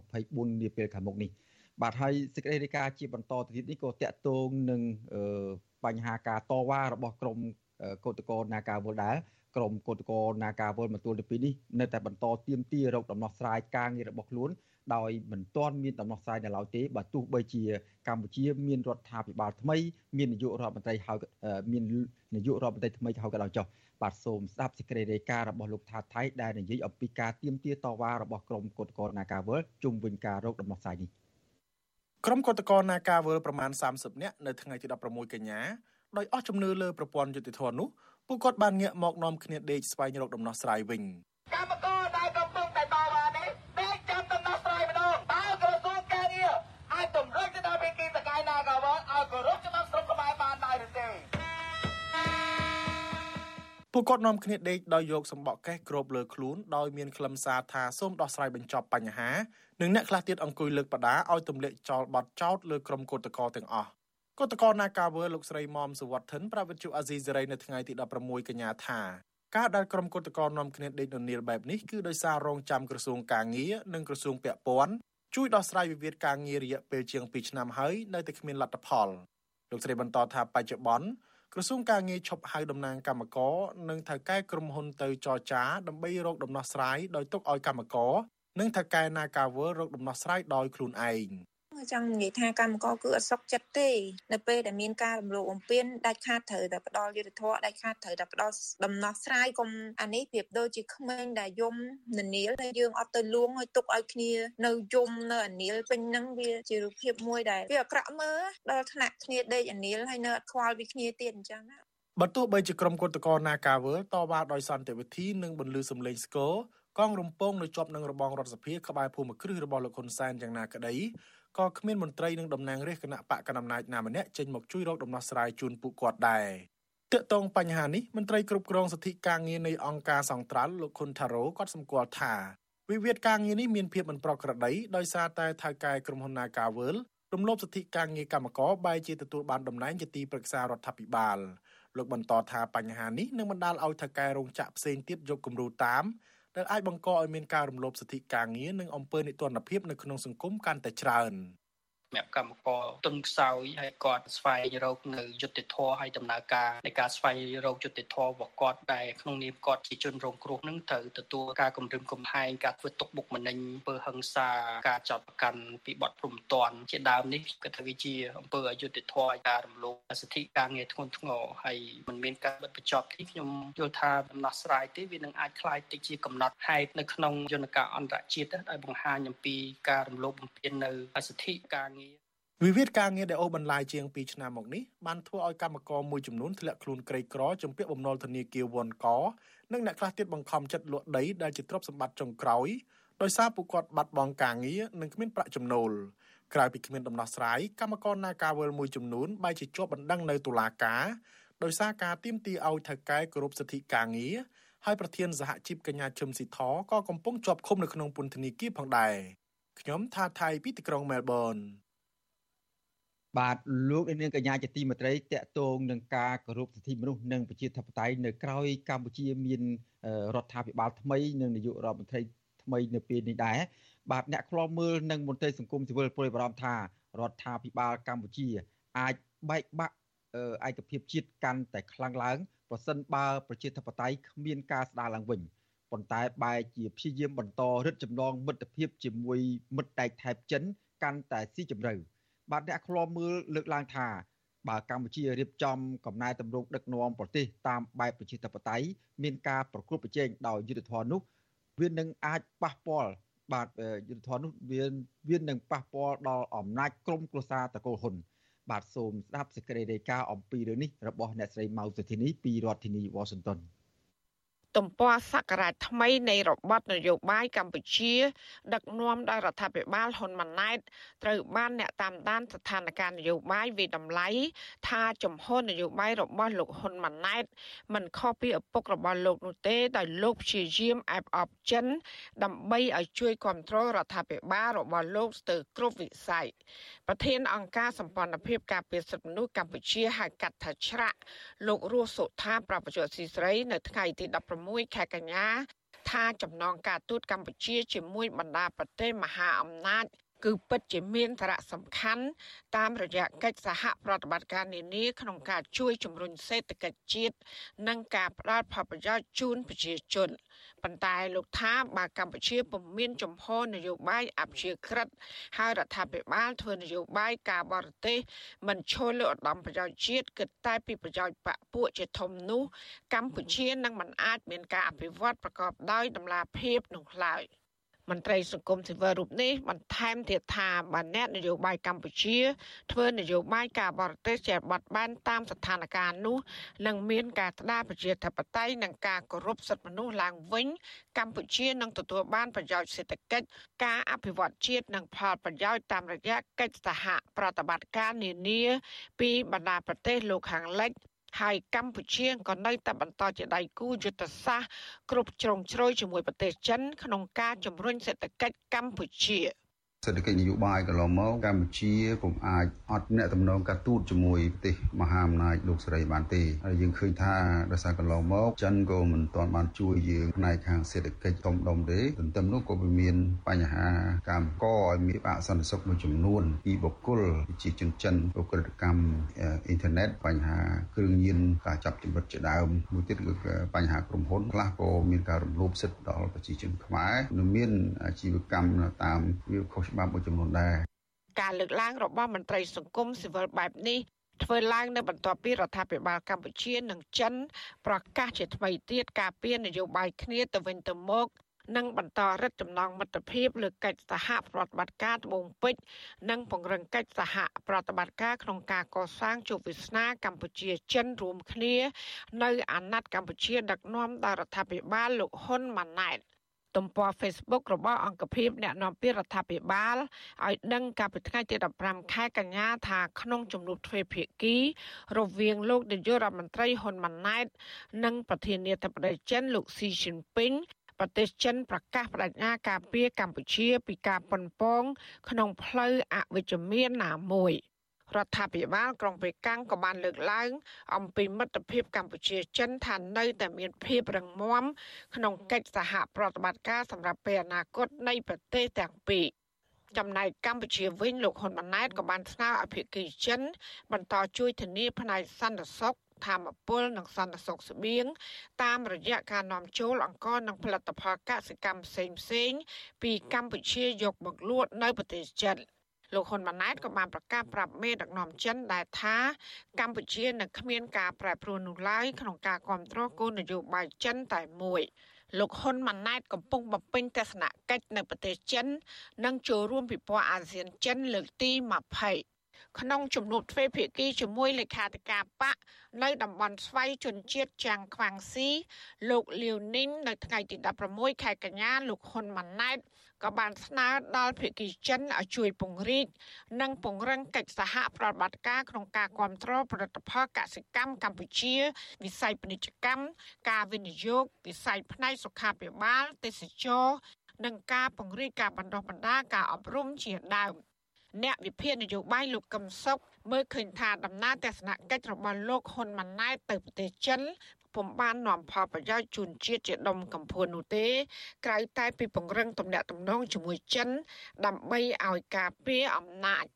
2024នាពេលខាងមុខនេះបាទហើយសេចក្តីរាយការណ៍ជាបន្តទៅទៀតនេះក៏តាក់ទងនឹងបញ្ហាការតវ៉ារបស់ក្រមកោតក្រនាការវល់ដែរក្រមកោតក្រនាការវល់មកទួលទៅពីនេះនៅតែបន្តទៀមទារោគដំណោះស្រាយការងាររបស់ខ្លួន ដោយមិនទាន់មានដំណោះស្រាយនៅឡើយទេបើទោះបីជាកម្ពុជាមានរដ្ឋាភិបាលថ្មីមាននាយករដ្ឋមន្ត្រីហើយមាននាយករដ្ឋមន្ត្រីថ្មីហើយក៏ដោយចុះបាទសូមស្ដាប់សេចក្តីរាយការណ៍របស់លោកថាថៃដែលនិយាយអំពីការទៀមទាតវ៉ារបស់ក្រមកោតក្រនាការវល់ជុំវិញការរោគដំណោះស្រាយនេះក្រុមកោតក្រនាការវល់ប្រមាណ30នាក់នៅថ្ងៃទី16កញ្ញាដោយអស់ជំនឿលើប្រព័ន្ធយុតិធម៌នោះពួកគាត់បានងាកមកនាំគ្នាដេកស្វែងរកដំណោះស្រាយវិញកម្ម ពួកគាត់នាំគ្នាដេកដោយយកសម្បកកេះគ្របលើខ្លួនដោយមានខ្លឹមសារថាសូមដោះស្រាយបញ្ចប់បញ្ហានិងអ្នកខ្លះទៀតអង្គុយលើកបដាឲ្យទម្លាក់ចោលប័ណ្ណចោតលើក្រុមកោតក្រទាំងអស់គឧតកោណាកាវើលោកស្រីមុំសុវត្ថិនប្រាវិទ្យុអាស៊ីសេរីនៅថ្ងៃទី16កញ្ញាថាការដែលក្រុមគឧតកោនាំគ្នាដេកននៀលបែបនេះគឺដោយសាររងចាំក្រសួងកាងារនិងក្រសួងពាក់ព័ន្ធជួយដោះស្រាយវិវាទការងាររយៈពេលជាង2ឆ្នាំហើយនៅតែគ្មានលទ្ធផលលោកស្រីបន្តថាបច្ចុប្បន្ន ក្រសួងការងារឈប់ហៅតំណាងកម្មករនិងថៅកែក្រុមហ៊ុនទៅចរចាដើម្បីរកដំណោះស្រាយដោយទុកឲ្យកម្មករនិងថៅកែ Nagavel រកដំណោះស្រាយដោយខ្លួនឯង។ ចង់និយាយថាកម្មករគឺអត់សុខចិត្តទេនៅពេលដែលមានការរំលោភបំពានដាច់ខាតត្រូវតែផ្ដល់យុត្តិធម៌ដាច់ខាតត្រូវតែផ្ដល់ដំណោះស្រាយកុំអានេះប្រៀបដូចជាក្មេងដែលយំននាលហើយយើងអត់ទៅលួងឲ្យទុកឲ្យគ្នានៅយំនៅអានីលពេញហ្នឹងវាជារូបភាពមួយដែលវាអាក្រក់មើលដល់ថ្នាក់គ្នាដេកអានីលហើយនៅអត់ខ្វល់ពីគ្នាទៀតអញ្ចឹងណាបើទោះបីជាក្រុមគឧតកោ Nagavel តវ៉ាដោយសន្តិវិធីនិងបន្លឺសំឡេងស្គរកងរំពងនៅជាប់នឹងរបងរដ្ឋសភាក្បែរភូមិគ្រឹះរបស់លោកហ៊ុនសែនយ៉ាងណាក្តី ក៏គ្មានមន្ត្រីនិងតំណាងរាស្ត្រគណៈបកកណ្ដាលអំណាចណាម្នាក់ចេញមកជួយរកដំណោះស្រាយជូនពួកគាត់ដែរទាក់ទងបញ្ហានេះមន្ត្រីគ្រប់គ្រងសិទ្ធិការងារនៃអង្គការសង្ត្រាល់លោកខុនថារ៉ូគាត់សម្គាល់ថាវិវាទការងារនេះមានភាពមិនប្រក្រតីដោយសារតែថៅកែក្រុមហ៊ុន Nagavel រំលោភសិទ្ធិការងារកម្មករបែរជាទទួលបានតំណែងជាទីប្រឹក្សារដ្ឋាភិបាលលោកបន្តថាបញ្ហានេះនឹងបណ្ដាលឲ្យថៅកែរោងចក្រផ្សេងទៀតយកគំរូតាម ដែលអាចបង្កឲ្យមានការរំលោភសិទ្ធិការងារនិងអំពើនិទានភាពនៅក្នុងសង្គមកាន់តែច្រើន។ សម្រាប់កម្មករទុនខ្សោយហើយគាត់ស្វែងរកនៅយុទ្ធធរហើយដំណើរការនៃការស្វែងរកយុទ្ធធររបស់គាត់ដែលក្នុងនាមគាត់ជាជនរងគ្រោះនឹងត្រូវទទួលការគំរាមកំហែងការធ្វើទុកបុកម្នេញអំពើហិង្សាការចោទប្រកាន់ពីបទព្រំតន់ជាដើមនេះគាត់ថាវាជាអំពើអយុត្តិធម៌ការរំលោភសិទ្ធិការងារធ្ងន់ធ្ងរហើយมันមានការបិទបញ្ចប់ទីខ្ញុំយល់ថាដំណោះស្រាយទេវានឹងអាចคล้ายទៅជាកំណត់ហេតុនៅក្នុងយន្តការអន្តរជាតិដោយបង្ហាញអំពីការរំលោភបំពាននៅសិទ្ធិការងារ ារ វិវាទការងារដែលអូសបន្លាយជាង2ឆ្នាំមកនេះបានធ្វើឲ្យកម្មករមួយចំនួនធ្លាក់ខ្លួនក្រីក្រចំពាក់បំណុលធនាគារវ៉ុនកនិងអ្នកខ្លះទៀតបង្ខំចិត្តលក់ដីដែលជាទ្រព្យសម្បត្តិចុងក្រោយដោយសារពួកគាត់បាត់បង់ការងារនិងគ្មានប្រាក់ចំណូលក្រៅពីគ្មានដំណោះស្រាយកម្មករ Nagavel មួយចំនួនបែរជាជាប់បណ្ដឹងនៅតុលាការដោយសារការទាមទារឲ្យថៅកែគោរពសិទ្ធិការងារហើយប្រធានសហជីពកញ្ញាឈឹមស៊ីធក៏កំពុងជាប់ឃុំនៅក្នុងពន្ធនាគារផងដែរខ្ញុំថាថៃពីទីក្រុងមែលប៊ន បាទលោកនាងកញ្ញាជាទីមេត្រីតកតងនឹងការគោរពសិទ្ធិមនុស្សនិងប្រជាធិបតេយ្យនៅក្រៅកម្ពុជាមានរដ្ឋាភិបាលថ្មីនិងនាយករដ្ឋមន្ត្រីថ្មីនៅពេលនេះដែរបាទអ្នកខ្លាំមើលនិងមន្ត្រីសង្គមស៊ីវិលព្រួយបារម្ភថារដ្ឋាភិបាលកម្ពុជា អាចបែកបាក់ឯកភាពជាតិកាន់តែខ្លាំងឡើងប្រសិនបើប្រជាធិបតេយ្យគ្មានការស្ដារឡើងវិញប៉ុន្តែបែរជាព្យាយាមបន្តរឹតចំណងមិត្តភាពជាមួយមិត្តដៃថៃចិនកាន់តែស៊ីជម្រៅ បាទអ្នកខ្លាំមើលលើកឡើងថាបើកម្ពុជារៀបចំកំណែតម្រង់ដឹកនាំប្រទេសតាមបែបប្រជាធិបតេយ្យមានការប្រកួតប្រជែងដោយយុទ្ធធននោះវានឹងអាចប៉ះពាល់បាទយុទ្ធធននោះវាវានឹងប៉ះពាល់ដល់អំណាចក្រុមគ្រួសារតកូលហ៊ុនបាទសូមស្ដាប់សេចក្តីរាយការណ៍អំពីរឿងនេះរបស់អ្នកស្រីម៉ៅសុធីនីពីរដ្ឋធានី Washington ទំព័រសក្ការៈថ្មីនៃរបបនយោបាយកម្ពុជា ដឹកនាំដោយរដ្ឋាភិបាលហ៊ុនម៉ាណែតត្រូវបានអ្នកតាមដានស្ថានភាពនយោបាយវិតម្លៃថាចំហនយោបាយរបស់លោកហ៊ុនម៉ាណែតមិនខុសពីឪពុករបស់លោកនោះទេដោយលោកព្យាយាមអែបអបចិន ដើម្បីឲ្យជួយគ្រប់គ្រងរដ្ឋាភិបាលរបស់លោកស្ទើរគ្រប់វិស័យប្រធានអង្គការសម្ព័ន្ធភាពការពារសិទ្ធិមនុស្សកម្ពុជាហៅកាត់ថាច្រាក់លោករស់សុថាប្រពន្ធស៊ីស្រីនៅថ្ងៃទី16ខែកញ្ញាថាចំណងការទូតកម្ពុជាជាមួយបណ្ដាប្រទេសមហាអំណាច គឺពិតជាមានសារៈសំខាន់តាមរយៈកិច្ចសហប្រតិបត្តិការនានាក្នុងការជួយជំរុញសេដ្ឋកិច្ចជាតិនិងការផ្តល់ផលប្រយោជន៍ជូនប្រជាជនប៉ុន្តែលោកថាបើកម្ពុជាពុំមានចំហនយោបាយអព្យាក្រឹតហើយរដ្ឋាភិបាលធ្វើនយោបាយការបរទេសមិនឈលលើឧត្តមប្រយោជន៍ជាតិគិតតែពីប្រយោជន៍បកពួកជាធំនោះកម្ពុជានឹងមិនអាចមានការអភិវឌ្ឍប្រកបដោយតម្លាភាពនោះឡើយ។ មន្ត្រីសង្គមស៊ីវិលរូបនេះបន្ថែមទៀតថាបើអ្នកនយោបាយកម្ពុជា ធ្វើនយោបាយការបរទេសជាបត់បែនតាមស្ថានភាពនោះនឹងមានការស្ដារប្រជាធិបតេយ្យនិងការគោរពសិទ្ធិមនុស្សឡើងវិញ កម្ពុជានឹងទទួលបានប្រយោជន៍សេដ្ឋកិច្ចការអភិវឌ្ឍជាតិនិងផលប្រយោជន៍តាមរយៈកិច្ចសហប្រតិបត្តិការនានាពីបណ្ដាប្រទេសលោកខាងលិច ហើយកម្ពុជាក៏នៅតែបន្តជាដៃគូយុទ្ធសាស្ត្រគ្រប់ជ្រុងជ្រោយជាមួយប្រទេសចិនក្នុងការជំរុញសេដ្ឋកិច្ចកម្ពុជា សេដ្ឋកិច្ចនយោបាយកន្លងមកកម្ពុជាពុំអាចអត់អ្នកតំណងការទូតជាមួយប្រទេសមហាអំណាចលោកសេរីបានទេហើយយើងឃើញថាដោយសារកន្លងមកចិនក៏មិនទាន់បានជួយយើងផ្នែកខាងសេដ្ឋកិច្ចធំដុំទេទន្ទឹមនោះក៏មានបញ្ហាកម្មកឲ្យមានអសន្តិសុខមួយចំនួនពីបុគ្គលជាជនចិនបុគ្គលកម្មអ៊ីនធឺណិតបញ្ហាគ្រឿងញៀនការចាប់ចម្រិតជាដើមមួយទៀតគឺបញ្ហាក្រុមហ៊ុនខ្លះក៏មានការរំលោភសិទ្ធិដល់ប្រជាជនខ្មែរនិងមានអាជីវកម្មតាមវាខុសច្បាប់មួយចំនួនដែរការលើកឡើងរបស់មន្ត្រីសង្គមស៊ីវិលបែបនេះធ្វើឡើងនៅបន្ទាប់ពីរដ្ឋាភិបាលកម្ពុជានិងចិន ប្រកាសជាថ្មីទៀតការពៀននយោបាយគ្នាទៅវិញទៅមកនិងបន្តរឹតចំណងមិត្តភាពលើកិច្ចសហប្រតិបត្តិការត្បូងពេជ្រនិងពង្រឹងកិច្ចសហប្រតិបត្តិការក្នុងការកសាងជោគវាសនាកម្ពុជាចិនរួមគ្នា នៅអាណត្តិកម្ពុជាដឹកនាំដោយរដ្ឋាភិបាលលោកហ៊ុនម៉ាណែត ទំព័រ Facebook របស់អង្គភាពអ្នកនាំពាក្យរដ្ឋាភិបាលឲ្យដឹងកាលពីថ្ងៃទី15ខែកញ្ញាថាក្នុងជំនួបទ្វេភាគី រវាងលោកនាយករដ្ឋមន្ត្រីហ៊ុនម៉ាណែត និងប្រធានាធិបតីចិនលោកស៊ីជីនពីងប្រទេសចិនប្រកាសបដិញ្ញាការពារកម្ពុជាពីការប៉ុនប៉ងក្នុងផ្លូវអវិជ្ជមានណាមួយ។ រដ្ឋាភិបាលក្រុងប៉េកាំងក៏បានលើកឡើង អំពីមិត្តភាពកម្ពុជាចិនថានៅតែមានភាពរឹងមាំក្នុងកិច្ចសហប្រតិបត្តិការសម្រាប់ពេលអនាគតនៃប្រទេសទាំងពីរចំណែកកម្ពុជាវិញលោកហ៊ុនម៉ាណែតក៏បានស្នើឲ្យភាគីចិន បន្តជួយធានាផ្នែកសន្តិសុខធម្មពលនិងសន្តិសុខស្បៀងតាមរយៈការនាំចូលអង្ករនិងផលិតផលកសិកម្មផ្សេងៗពីកម្ពុជាយកមកលក់នៅប្រទេសចិន។ លោកហ៊ុនម៉ាណែតក៏បានប្រកាសប្រាប់មេដឹកនាំចិនដែលថាកម្ពុជានឹងគ្មានការប្រែប្រួលនោះឡើយក្នុងការគ្រប់គ្រងគោលនយោបាយចិនតែមួយលោកហ៊ុនម៉ាណែតកំពុងបំពេញទស្សនកិច្ចនៅប្រទេសចិន និងចូលរួមពិព័រណ៍អាស៊ានចិនលើកទី20ក្នុងជំនួបទ្វេភាគីជាមួយលេខាធិការបកនៅតំបន់ស្វ័យជនជាតិចាំងខ្វាំងស៊ីលោកលាវនីងនៅថ្ងៃទី16ខែកញ្ញាលោកហ៊ុនម៉ាណែត ក៏បានស្នើដល់ភាគីចិនឲ្យជួយពង្រីកនិងពង្រឹងកិច្ចសហប្រតិបត្តិការក្នុងការគ្រប់គ្រងផលិតផលកសិកម្មកម្ពុជា វិស័យពាណិជ្ជកម្មការវិនិយោគវិស័យផ្នែកសុខាភិបាលទេសចរនិងការពង្រីកការបណ្ដុះបណ្ដាលការអប់រំជាដើមអ្នកវិភាគនយោបាយលោកកឹមសុខ មើលឃើញថាដំណើរទស្សនកិច្ចរបស់លោកហ៊ុនម៉ាណែតទៅប្រទេសចិនពុំបាននាំផលប្រយោជន៍ជូនជាតិជាដុំកំភួននោះទេ ក្រៅតែពីពង្រឹងទំនាក់ទំនងជាមួយចិន ដើម្បីឲ្យការពារអំណាច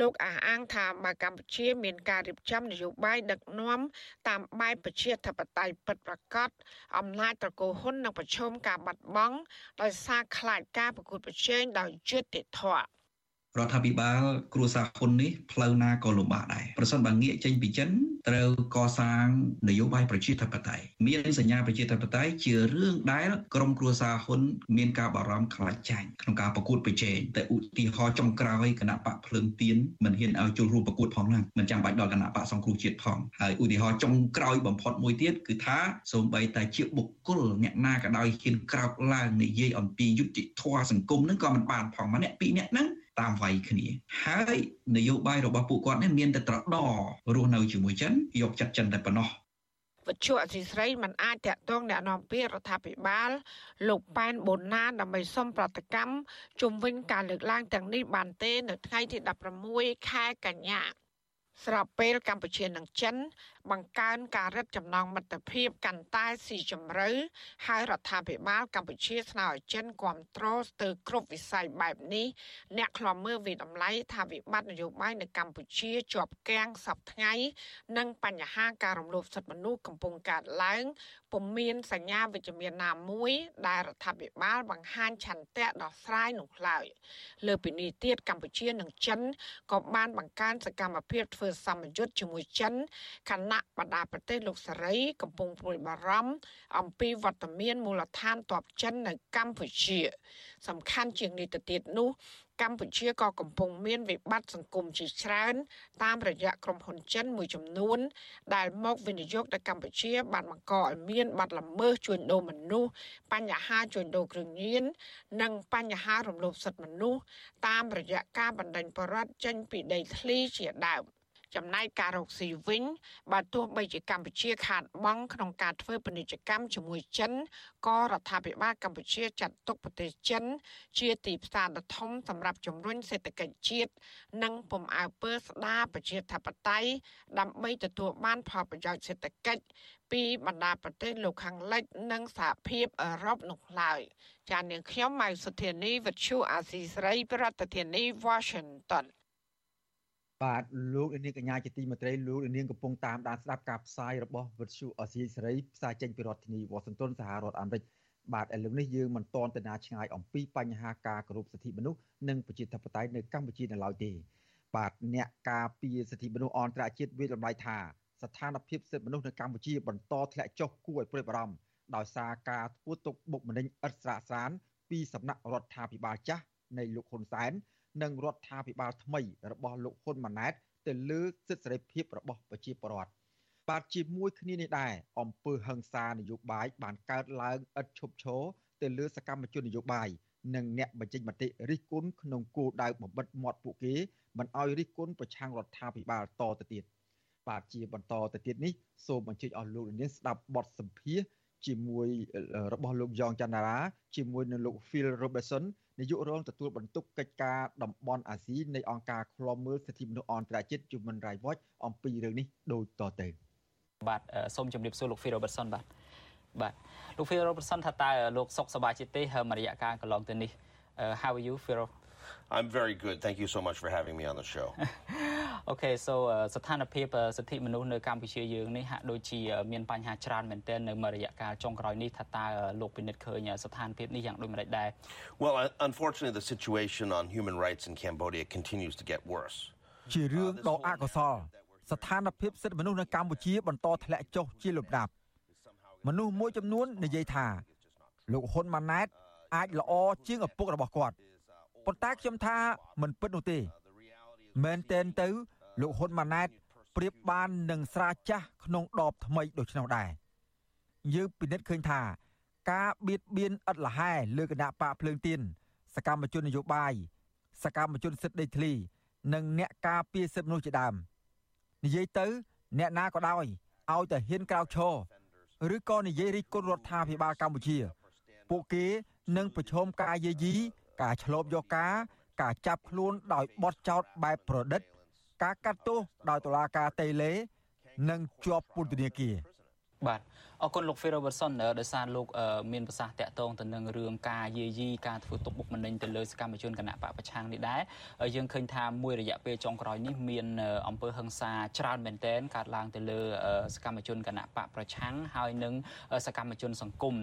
លោកអះអាងថាបើកម្ពុជាមានការរៀបចំនយោបាយដឹកនាំតាមបែបប្រជាធិបតេយ្យពិតប្រាកដអំណាចត្រកូលហ៊ុននឹងប្រឈមការបាត់បង់ដោយសារខ្លាចការប្រកួតប្រជែងដោយយុត្តិធម៌ រដ្ឋាភិបាលគ្រួសារហ៊ុននេះផ្លូវណាក៏លំបាកដែរប្រសិនបើងាកចេញពីចិនត្រូវកសាងនយោបាយប្រជាធិបតេយ្យមានសញ្ញាប្រជាធិបតេយ្យជារឿងដែលក្រមគ្រួសារហ៊ុនមានការបារម្ភខ្លាចចាញ់ក្នុងការប្រកួតប្រជែងតែឧទាហរណ៍ចុងក្រោយគណៈបកភ្លើងទៀនមិនហ៊ានឲ្យចូលរួមប្រកួតផងណាមិនចាំបាច់ដល់គណៈបកសង្គ្រោះជាតិផងហើយឧទាហរណ៍ចុងក្រោយបំផុតមួយទៀតគឺថាសូម្បីតែជាបុគ្គលអ្នកណាក៏ដោយហ៊ានក្រោកឡើងនិយាយអំពីយុត្តិធម៌សង្គមនឹងក៏មិនបានផងម្នាក់ពីរនាក់ហ្នឹង តាមវាយគ្នា ហើយនយោបាយរបស់ពួកគាត់នេះមានតែត្រដរស់នៅជាមួយចិនយកចិត្តចិនតែប៉ុណ្ណោះវត្ថុអសីស្រីមិនអាចតាក់ទងអ្នកនាំពាក្យរដ្ឋាភិបាលលោកប៉ែនបូណាដើម្បីសុំប្រតិកម្មជំវិញការលើកឡើងទាំងនេះបានទេ នៅថ្ងៃទី16ខែកញ្ញា ស្របពេលកម្ពុជានិងចិន បង្កើនការរឹតចំណងមិត្តភាពកាន់តែស៊ីជម្រៅហើយរដ្ឋាភិបាលកម្ពុជាស្នើឲ្យចិនគ្រប់គ្រងស្ទើរគ្រប់វិស័យបែបនេះអ្នកខ្លាំមើលវិតម្លៃថាវិបត្តិនយោបាយនៅកម្ពុជាជាប់គាំងសពថ្ងៃ និងបញ្ហាការរំលោភសិទ្ធិមនុស្សកំពុងកើតឡើងពុំមានសញ្ញាវិជ្ជមានណាមួយ ដែលរដ្ឋាភិបាលបង្ហាញឆន្ទៈដោះស្រាយនោះឡើយលើពីនេះទៀតកម្ពុជានិងចិនក៏បានបង្កើនសកម្មភាពធ្វើសម្ពយុទ្ធជាមួយចិនខណៈណៈបណ្ដាប្រទេសលោកសេរីកំពុងព្រួយបារម្ភអំពីវត្តមានមូលដ្ឋានទ័ពចិននៅកម្ពុជា សំខាន់ជាងនេះទៅទៀតនោះ កម្ពុជាក៏កំពុងមានវិបត្តិសង្គមជាច្រើន តាមរយៈក្រុមហ៊ុនចិនមួយចំនួន ដែលមកវិនិយោគទៅកម្ពុជា បានបង្កឲ្យមានបាត់ល្មើសជួញដូរមនុស្សបញ្ហាជួញដូរគ្រឿងញៀននិងបញ្ហារំលោភសិទ្ធិមនុស្សតាមរយៈការបណ្តេញបរិវត្តចេញពីដីធ្លីជាដើម ចំណែកការរកស៊ីវិញបើទោះបីជាកម្ពុជាខាតបង់ក្នុងការធ្វើពាណិជ្ជកម្មជាមួយចិនក៏រដ្ឋាភិបាលកម្ពុជាចាត់ទុកប្រទេសចិន ជាទីផ្សារដ៏ធំសម្រាប់ជំរុញសេដ្ឋកិច្ចជាតិនិងពំអើពើស្ដារប្រជាធិបតេយ្យដើម្បីទទួលបានផលប្រយោជន៍សេដ្ឋកិច្ចពីបណ្ដាប្រទេសលោកខាងលិច និងសហភាពអឺរ៉ុបនោះឡើយចាននាងខ្ញុំម៉ៅសុធានីវិទ្យុអាស៊ីសេរីប្រធានាធិបតី Washington បាទលោកនាងកញ្ញាជាទីមេត្រីលោកនាងកំពុងតាមដានស្ដាប់ការផ្សាយរបស់វិទ្យុអសីសេរីផ្សាយចេញពីរដ្ឋធានីវ៉ាស៊ីនតោនសហរដ្ឋអាមេរិកបាទឥឡូវនេះយើងមិនតន់ទៅណាឆ្ងាយអំពីបញ្ហាការគោរពសិទ្ធិមនុស្សនិងប្រជាធិបតេយ្យនៅកម្ពុជានៅឡើយទេបាទអ្នកការពារសិទ្ធិមនុស្សអន្តរជាតិវិលំឡៃថាស្ថានភាពសិទ្ធិមនុស្សនៅកម្ពុជាបន្តធ្លាក់ចុះគួរឲ្យព្រួយបារម្ភដោយសារការធ្វើទុកបុកម្នេញឥតស្រាកស្រានពីសំណាក់រដ្ឋាភិបាលចាស់នៃលោកហ៊ុនសែន និងរដ្ឋាភិបាលថ្មីរបស់លោកហ៊ុនម៉ាណែតទៅលើសិទ្ធិសេរីភាពរបស់ប្រជាពលរដ្ឋបាទជាមួយគ្នានេះដែរអង្គើហឹង្សានយោបាយបានកើតឡើងឥតឈប់ឈរទៅលើសកម្មជននយោបាយនិងអ្នកបញ្ចេញមតិរិះគន់ក្នុងគោលដៅបំបិតមាត់ពួកគេមិនឲ្យរិះគន់ប្រឆាំងរដ្ឋាភិបាលតទៅទៀតបាទជាបន្តទៅទៀតនេះសូមអញ្ជើញអស់លោកនាងស្ដាប់បទសម្ភាសន៍ជាមួយរបស់លោកយ៉ងច័ន្ទរាជាមួយនឹងលោក Phil Robertson នាយករងទទួលបន្ទុកកិច្ចការតំបន់អាស៊ីនៃអង្គការឃ្លាំមើលសិទ្ធិមនុស្សអន្តរជាតិ Human Rights Watch អំពីរឿងនេះដូចតទៅបាទសូមជម្រាបសួរលោក Phil Robertson បាទបាទលោក Phil Robertson ថាតើលោកសុខសប្បាយជាទេមួយរយៈកាលកន្លងទៅនេះ How are you Phil I'm very good. Thank you so much for having me on the show. Okay so ស្ថានភាពសិទ្ធិមនុស្សនៅកម្ពុជាយើងនេះហាក់ដូចជាមានបញ្ហាច្រើនមែនទែននៅមួយរយៈកាលចុងក្រោយនេះថាតើលោកពិនិត្យឃើញស្ថានភាពនេះយ៉ាងដូចម្តេចដែរ Well unfortunately the situation on human rights in Cambodia continues to get worse. ជារឿងដ៏អកុសលស្ថានភាពសិទ្ធិមនុស្សនៅកម្ពុជាបន្តធ្លាក់ចុះជាលំដាប់មនុស្សមួយចំនួននិយាយថា លោកហ៊ុនម៉ាណែតអាចល្អជាងឪពុករបស់គាត់ប៉ុន្តែខ្ញុំថាមិនពិតនោះទេមែនតែនទៅ លោកហ៊ុនម៉ាណែតប្រៀបបាននឹងស្រាចាស់ក្នុងដបថ្មីដូច្នោះដែរយើងពិនិត្យឃើញថាការបៀតបៀនឥតលហែលើគណៈបកភ្លើងទៀនសកម្មជននយោបាយសកម្មជនសិទ្ធិដីធ្លី និងអ្នកការពារសិទ្ធិមនុស្សជាដើមនិយាយទៅ អ្នកណាក៏ដោយឲ្យតែហ៊ានក្រោកឈរឬក៏និយាយរិះគន់រដ្ឋាភិបាលកម្ពុជា ពួកគេនឹងប្រឈមការយាយីការឆ្លប់យកការការចាប់ខ្លួនដោយបទចោទបែបប្រឌិត ការកាត់ទោសដោយតុលាការតេឡេនិងជាប់ពន្ធនាគារបាទ អរគុណលោក Phil Robertson ដោយសារលោកមានប្រសាសន៍តាក់ទងទៅនឹងរឿងការយាយីការធ្វើទុកបុកម្នេញទៅលើសកម្មជនគណៈបកប្រឆាំងនេះដែរយើងឃើញថាមួយរយៈពេលចុងក្រោយនេះមានអំពើហិង្សាច្រើនមែនទែនកើតឡើងទៅលើសកម្មជនគណៈបកប្រឆាំងហើយនឹងសកម្មជនសង្គម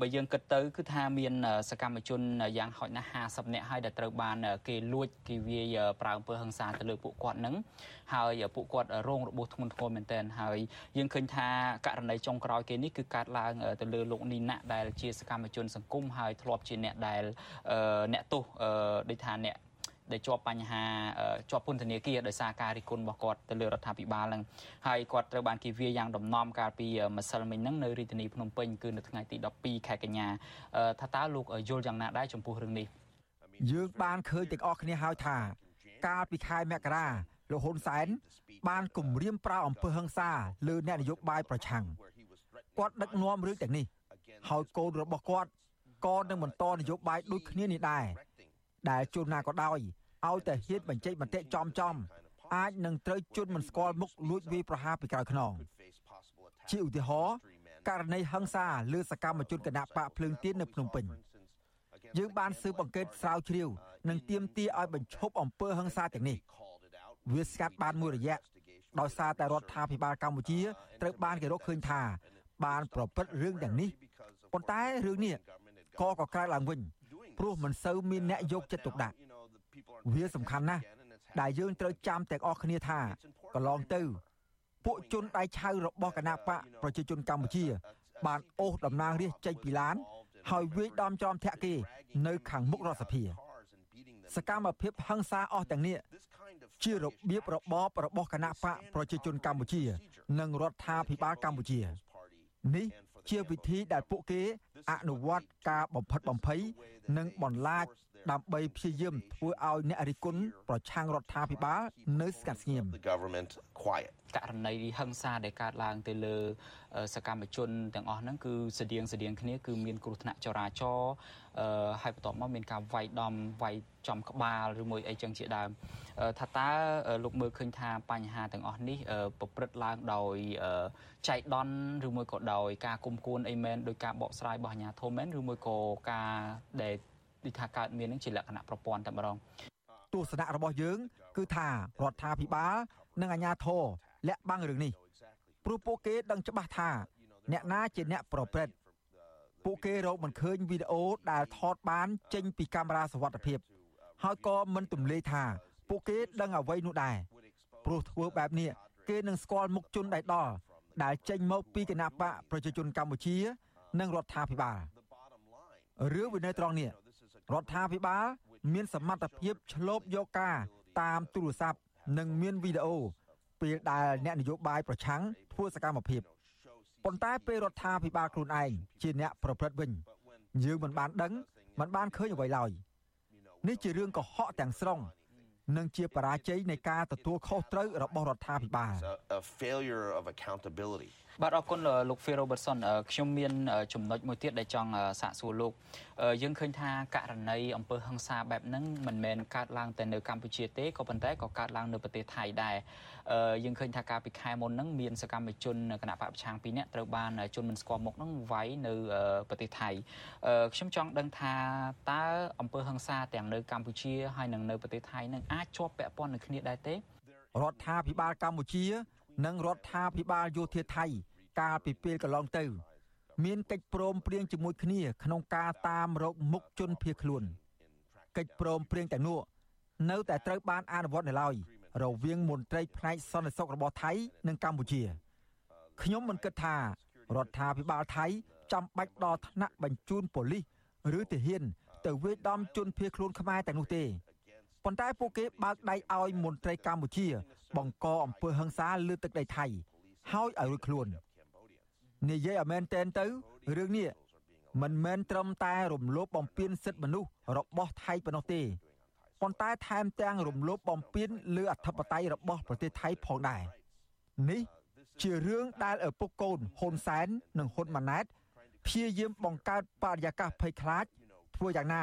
បើយើងគិតទៅគឺថាមានសកម្មជនយ៉ាងហោចណាស់50នាក់ហើយដែលត្រូវបានគេលួចគេវាយប្រើអំពើហិង្សាទៅលើពួកគាត់នឹងហើយពួកគាត់រងរបួសធ្ងន់ធ្ងរមែនទែនហើយយើងឃើញថាករណីចុងក្រោយគេនេះគឺកើតឡើងទៅលើលោកនីណាដែលជាសកម្មជនសង្គមហើយធ្លាប់ជាអ្នកដែលអ្នកទោសដូចថាអ្នកដែលជាប់បញ្ហាជាប់ពន្ធនាគារដោយសារការរិះគន់របស់គាត់ទៅលើរដ្ឋាភិបាលហ្នឹងហើយគាត់ត្រូវបានគេវាយយ៉ាងដំណំកាលពីម្សិលមិញហ្នឹងនៅរាជធានីភ្នំពេញគឺនៅថ្ងៃទី12ខែកញ្ញាថាតើលោកយល់យ៉ាងណាដែរចំពោះរឿងនេះយើងបានឃើញទាំងអស់គ្នាហើយថា កាលពីខែមករាលោកហ៊ុនសែនបានគម្រាមប្រើអំពើហិង្សាលើអ្នកនយោបាយប្រឆាំង គាត់ដឹកនាំរឿងទាំងនេះហើយកូនរបស់គាត់ក៏នឹងបន្តនយោបាយដូចគ្នានេះដែរដែលជួនណាក៏ដោយឲ្យតែហ៊ានបញ្ចេញមតិចំចំអាចនឹងត្រូវជន់មិនស្គាល់មុខលួចវាយប្រហារពីក្រៅខ្នងជាឧទាហរណ៍ករណីហិង្សាលើសកម្មជនគណៈបកភ្លើងទៀននៅភ្នំពេញយើងបានស៊ើបអង្កេតស្រាវជ្រាវនិងទាមទារឲ្យបញ្ឈប់អំពើហិង្សាទាំងនេះវាស្កាត់បានមួយរយៈដោយសារតែរដ្ឋាភិបាលកម្ពុជាត្រូវបានគេរកឃើញថា បានប្រព្រឹត្តរឿងទាំងនេះប៉ុន្តែរឿងនេះក៏ក៏កើតឡើងវិញព្រោះមិនសូវមានអ្នកយកចិត្តទុកដាក់វាសំខាន់ណាស់ដែលយើងត្រូវចាំទាំងអស់គ្នាថាកន្លងទៅ ពួកជនដៃឆៅរបស់គណៈបកប្រជាជនកម្ពុជា បានអូសតំណាងរាស្ត្រចេញពីឡាន ហើយវាយដំចំធាក់គេ នៅខាងមុខរដ្ឋសភាសកម្មភាពហិង្សាអស់ទាំងនេះជារបៀបរបបរបស់គណៈបកប្រជាជនកម្ពុជា និងរដ្ឋាភិបាលកម្ពុជា នេះជាវិធីដែលពួកគេអនុវត្តការបំផិតបំភ័យនិងបន្លាច ដើម្បីព្យាយាមធ្វើឲ្យអ្នករិះគន់ប្រឆាំងរដ្ឋាភិបាលនៅស្ងាត់ស្ងៀម the government quiet ករណីហិង្សាដែលកើតឡើងទៅលើសកម្មជនទាំងអស់ហ្នឹងគឺស្តៀងស្តៀងគ្នាគឺមានគ្រោះថ្នាក់ចរាចរណ៍ហើយបន្ទាប់មកមានការវាយដំវាយចំក្បាលឬមួយអីចឹងជាដើមថាតើលោកមើលឃើញថាបញ្ហាទាំងអស់នេះប្រព្រឹត្តឡើងដោយចៃដន្យឬមួយក៏ដោយការគុំគួនអីមែនដោយការបកស្រាយរបស់អាជ្ញាធរមែនឬមួយក៏ការដែល ដូចថាកើតមាននឹងជាលក្ខណៈប្រព័ន្ធតែម្ដងទស្សនៈរបស់យើង គឺថារដ្ឋាភិបាលនិងអាជ្ញាធរលាក់បាំងរឿងនេះព្រោះពួកគេដឹងច្បាស់ថា អ្នកណាជាអ្នកប្រព្រឹត្តពួកគេរកមិនឃើញវីដេអូដែលថតបាន ចេញពីកាមេរ៉ាសវត្ថិភាព ហើយក៏មិនទម្លាយថា ពួកគេដឹងអ្វីនោះដែរព្រោះធ្វើបែបនេះគេនឹងស្គាល់មុខជនដែលដល់ដែលចេញមកពីគណៈបកប្រជាជនកម្ពុជា និងរដ្ឋាភិបាលរឿងវានៅត្រង់នេះ រដ្ឋាភិបាល មានសមត្ថភាពឆ្លូបយកការតាមទូរស័ព្ទនិងមានវីដេអូពេលដែលអ្នកនយោបាយប្រឆាំងធ្វើសកម្មភាពប៉ុន្តែពេលរដ្ឋាភិបាលខ្លួនឯងជាអ្នកប្រព្រឹត្តវិញយើងមិនបានដឹងមិនបានឃើញអ្វីឡើយនេះជារឿងកុហកទាំងស្រុងនិងជាបរាជ័យនៃការទទួលខុសត្រូវរបស់រដ្ឋាភិបាល a failure of accountability បាទអរគុណលោក Phil Robertson ខ្ញុំមានចំណុចមួយទៀតដែលចង់សាកសួរលោកយើងឃើញថាករណីអំពើហិង្សាបែបហ្នឹងមិនមែនកើតឡើងតែនៅកម្ពុជាទេក៏ប៉ុន្តែក៏កើតឡើងនៅប្រទេសថៃដែរយើងឃើញថាកាលពីខែមុនហ្នឹងមានសកម្មជនគណៈបកប្រឆាំងពីរនាក់ត្រូវបានជនមិនស្គាល់មុខហ្នឹងវាយនៅប្រទេសថៃខ្ញុំចង់ដឹងថាតើអំពើហិង្សាទាំងនៅកម្ពុជាហើយនិងនៅប្រទេសថៃហ្នឹងអាចជាប់ពាក់ព័ន្ធនឹងគ្នាដែរទេរដ្ឋាភិបាលកម្ពុជា និងរដ្ឋាភិបាលយោធាថៃ កាលពីពេលកន្លងទៅ មានកិច្ចព្រមព្រៀងជាមួយគ្នា ក្នុងការតាមរកមុខជនភៀសខ្លួនកិច្ចព្រមព្រៀងទាំងនោះនៅតែត្រូវបានអនុវត្តនៅឡើយរវាងមន្ត្រីផ្នែកសន្តិសុខរបស់ថៃនិងកម្ពុជាខ្ញុំមិនគិតថារដ្ឋាភិបាលថៃចាំបាច់ដល់ថ្នាក់បញ្ជូនប៉ូលីសឬទាហាន ទៅវាយដំជនភៀសខ្លួនខ្មែរតែនោះទេ ប៉ុន្តែពួកគេបើកដៃឲ្យមន្ត្រីកម្ពុជា បង្កអំពើហិង្សាលើទឹកដីថៃហើយឲ្យរួចខ្លួននិយាយឲ្យមែនតែនទៅរឿងនេះមិនមែនត្រឹមតែរំលោភបំពានសិទ្ធិមនុស្សរបស់ថៃប៉ុណ្ណោះទេប៉ុន្តែថែមទាំងរំលោភបំពានលើអធិបតេយ្យរបស់ប្រទេសថៃផងដែរនេះជារឿងដែលឪពុកកូនហ៊ុនសែននិងហ៊ុនម៉ាណែតព្យាយាមបង្កើតបរិយាកាសភ័យខ្លាចធ្វើយ៉ាងណា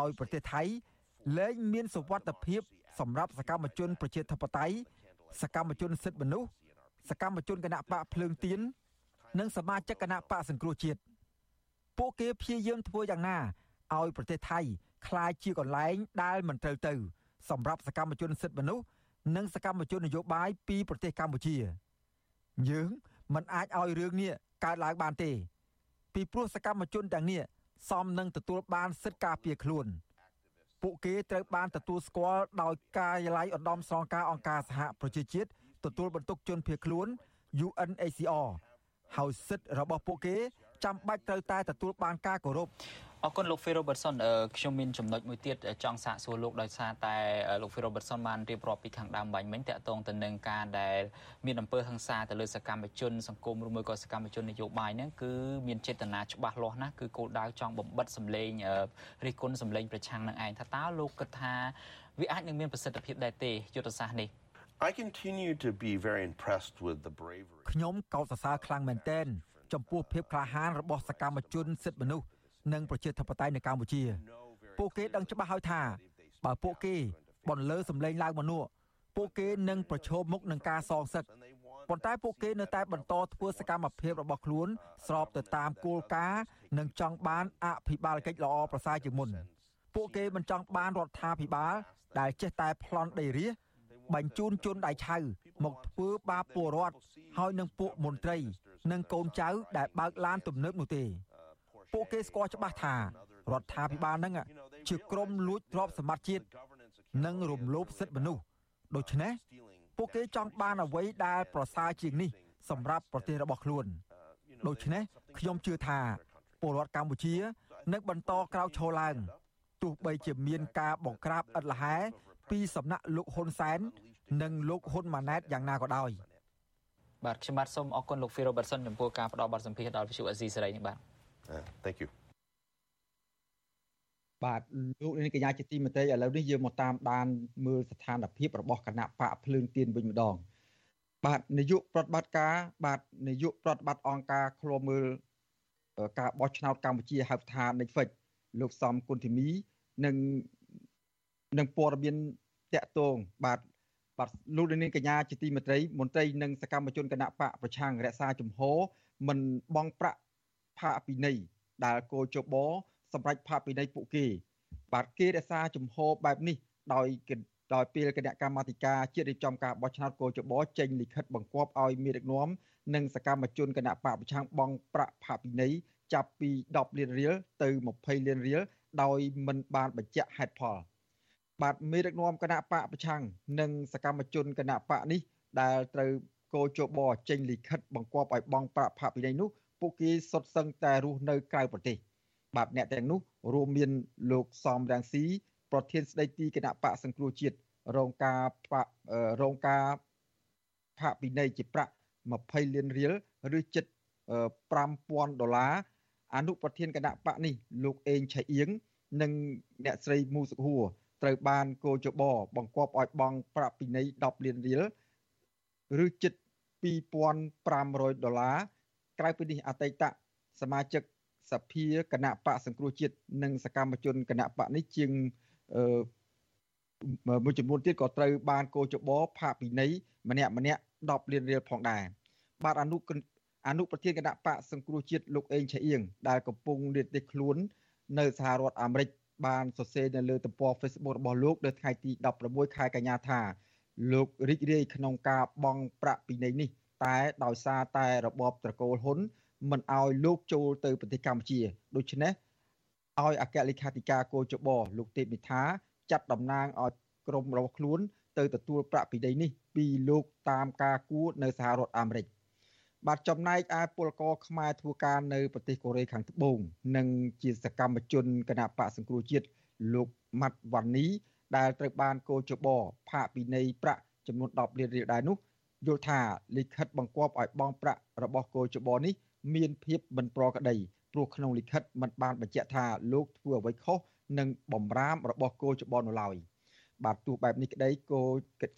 ឲ្យប្រទេសថៃ លែងមានសុវត្ថិភាពសម្រាប់សកម្មជនប្រជាធិបតេយ្យសកម្មជនសិទ្ធិមនុស្សសកម្មជនគណៈបកភ្លើងទៀននិងសមាជិកគណៈបកសង្គ្រោះជាតិពួកគេព្យាយាមធ្វើយ៉ាងណាឲ្យប្រទេសថៃคล้ายជាកន្លែងដែលមិនត្រូវទៅសម្រាប់សកម្មជនសិទ្ធិមនុស្សនិងសកម្មជននយោបាយពីប្រទេសកម្ពុជាយើងមិនអាចឲ្យរឿងនេះកើតឡើងបានទេ ពីព្រោះសកម្មជនទាំងនេះសមនឹងទទួលបានសិទ្ធិការពារខ្លួន ពួកគេត្រូវបានទទួលស្គាល់ដោយការិយាល័យឧត្តមស្នងការអង្គការសហប្រជាជាតិទទួលបន្ទុកជនភៀសខ្លួន UNHCR ហើយសិទ្ធិរបស់ពួកគេ ចាំបាច់ត្រូវតែទទួលបានការគោរពអរគុណលោក Phil Robertson ខ្ញុំមានចំណុចមួយទៀតចង់សាកសួរលោកដោយសារតែលោក Phil Robertson បានរៀបរាប់ពីខាងដើមបាញ់មិញតកតងទៅនឹងការដែលមានអំពើហិង្សាទៅលើសកម្មជនសង្គមឬមួយក៏សកម្មជននយោបាយហ្នឹងគឺមានចេតនាច្បាស់លាស់ណាស់គឺគោលដៅចង់បំបិតសម្លេងរិះគន់សម្លេងប្រឆាំងនឹងឯងថាតើលោកគិតថាវាអាចនឹងមានប្រសិទ្ធភាពដែរទេយុទ្ធសាស្ត្រនេះ I continue to be very impressed with the bravery ខ្ញុំកោតសរសើរខ្លាំងមែនទែន ចំពោះភាពក្លាហានរបស់សកម្មជនសិទ្ធិមនុស្សនិងប្រជាធិបតេយ្យនៅកម្ពុជា ពួកគេដឹងច្បាស់ហើយថា បើពួកគេបន្លឺសម្លេងឡើងមនុស្សពួកគេនឹងប្រឈមមុខនឹងការសងសឹកប៉ុន្តែពួកគេនៅតែបន្តធ្វើសកម្មភាពរបស់ខ្លួន ស្របទៅតាមគោលការណ៍និងចង់បានអភិបាលកិច្ចល្អប្រសើរជាងមុនពួកគេមិនចង់បានរដ្ឋាភិបាលដែលចេះតែប្លន់ដីរាជបញ្ជូនជនដៃឆៅមកធ្វើបាបពលរដ្ឋហើយនឹងពួកមន្ត្រី និងកូនចៅដែលបើកឡានទំនើបនោះទេពួកគេស្គាល់ច្បាស់ថារដ្ឋាភិបាលនឹងជាក្រុមលួចទ្រព្យសម្បត្តិជាតិនិងរំលោភសិទ្ធិមនុស្សដូច្នេះពួកគេចង់បានអ្វីដែលប្រសើរជាងនេះសម្រាប់ប្រទេសរបស់ខ្លួនដូច្នេះខ្ញុំជឿថាពលរដ្ឋកម្ពុជានឹងបន្តក្រោកឈរឡើងទោះបីជាមានការបង្ក្រាបឥតលហែពីសំណាក់លោកហ៊ុនសែន និងលោកហ៊ុនម៉ាណែតយ៉ាងណាក៏ដោយ បាទខ្ញុំបាទសូមអរគុណលោក Phil Robertson ចំពោះការផ្ដល់បទសម្ភាសន៍ដល់វិទ្យុអេស៊ីសេរីនេះបាទ Uh, thank you. បាទលោកនាងកញ្ញាជាទីមេត្រីឥឡូវនេះយើងមកតាមដានមើលស្ថានភាពរបស់គណៈបកភ្លើងទៀនវិញម្ដង បាទនាយកប្រតិបត្តិការបាទនាយកប្រតិបត្តិអង្គការឃ្លាំមើលការបោះឆ្នោតកម្ពុជាហៅថា Netflix លោកសំគុណធីមីនិងនឹងព័ត៌មានតាក់ទងបាទ បាទលោកនាងកញ្ញាជាទីមេត្រីមន្ត្រីនិងសកម្មជនគណៈបកប្រឆាំងរក្សាជំហរមិនបងប្រាក់ផាកពិន័យដែលគោចបសម្រាប់ផាកពិន័យពួកគេ បាទគេរក្សាជំហរបែបនេះដោយដោយពេលគណៈកម្មាធិការជាតិរៀបចំការបោះឆ្នោតគោចបចេញលិខិតបង្គាប់ឲ្យមានដឹកនាំនិងសកម្មជនគណៈបកប្រឆាំងបង់ប្រាក់ផាកពិន័យចាប់ពី10លានរៀលទៅ20លានរៀលដោយមិនបានបញ្ជាក់ហេតុផល បាទមេដឹកនាំគណៈបកប្រឆាំងនិងសកម្មជនគណៈបកនេះដែលត្រូវគោចបចេញលិខិតបង្គាប់ឲ្យបង់ប្រាក់ផាកពិន័យនោះពួកគេសុទ្ធសឹងតែរស់នៅក្រៅប្រទេសបាទអ្នកទាំងនោះរួមមានលោកសំរាំងស៊ីប្រធានស្ដីទីគណៈបកសង្គ្រោះជាតិរងការរងការផាកពិន័យជាប្រាក់20លានរៀលឬជិត5000ដុល្លារអនុប្រធានគណៈបកនេះលោកអេងឆៃអៀងនិងអ្នកស្រីមូសុខហួរ ត្រូវបានគោចបបង្គាប់ឲ្យបង់ប្រាក់ពិន័យ10លានរៀលឬជិត2500ដុល្លារក្រៅពីនេះអតីតសមាជិកសភាគណៈបកសង្គ្រោះជាតិនិងសកម្មជនគណៈបកនេះជាងមួយចំនួនទៀតក៏ត្រូវបានកោចបផាកពិន័យម្នាក់ម្នាក់10លានរៀលផងដែរបាទអនុអនុប្រធានគណៈបកសង្គ្រោះជាតិលោកអេងឆៃអៀងដែលកំពុងលាតទេខ្លួននៅសហរដ្ឋអាមេរិក បានសរសេរនៅលើទំព័រ Facebook របស់លោកនៅថ្ងៃទី16ខែកញ្ញាថាលោករីករាយក្នុងការបង់ប្រាក់ពិន័យនេះ តែដោយសារតែរបបត្រកូលហ៊ុនមិនអោយលោកចូលទៅប្រទេសកម្ពុជាដូច្នេះឲ្យអគ្គលេខាធិការគោចបលោកទេពនិថាចាត់តំណាងឲ្យក្រមរបស់ខ្លួន ទៅទទួលប្រាក់ពិន័យនេះពីលោកតាមការគួរនៅសហរដ្ឋអាមេរិក បាទចំណែកឯពលករខ្មែរធ្វើការនៅប្រទេសកូរ៉េខាងត្បូងនិងជាសកម្មជនគណៈបកសង្គ្រោះជាតិលោកម៉ាត់វ៉ានី ដែលត្រូវបានកោចបផាកពិន័យប្រាក់ចំនួន10លានរៀលដែរនោះយល់ថាលិខិតបង្គាប់ឲ្យបង់ប្រាក់របស់កោចបនេះមានភាពមិនប្រក្រតីព្រោះក្នុងលិខិតមិនបានបញ្ជាក់ថាលោកធ្វើអ្វីខុសនឹងបំរាមរបស់គោចបនោះឡើយបាទទោះបែបនេះក្តីគោ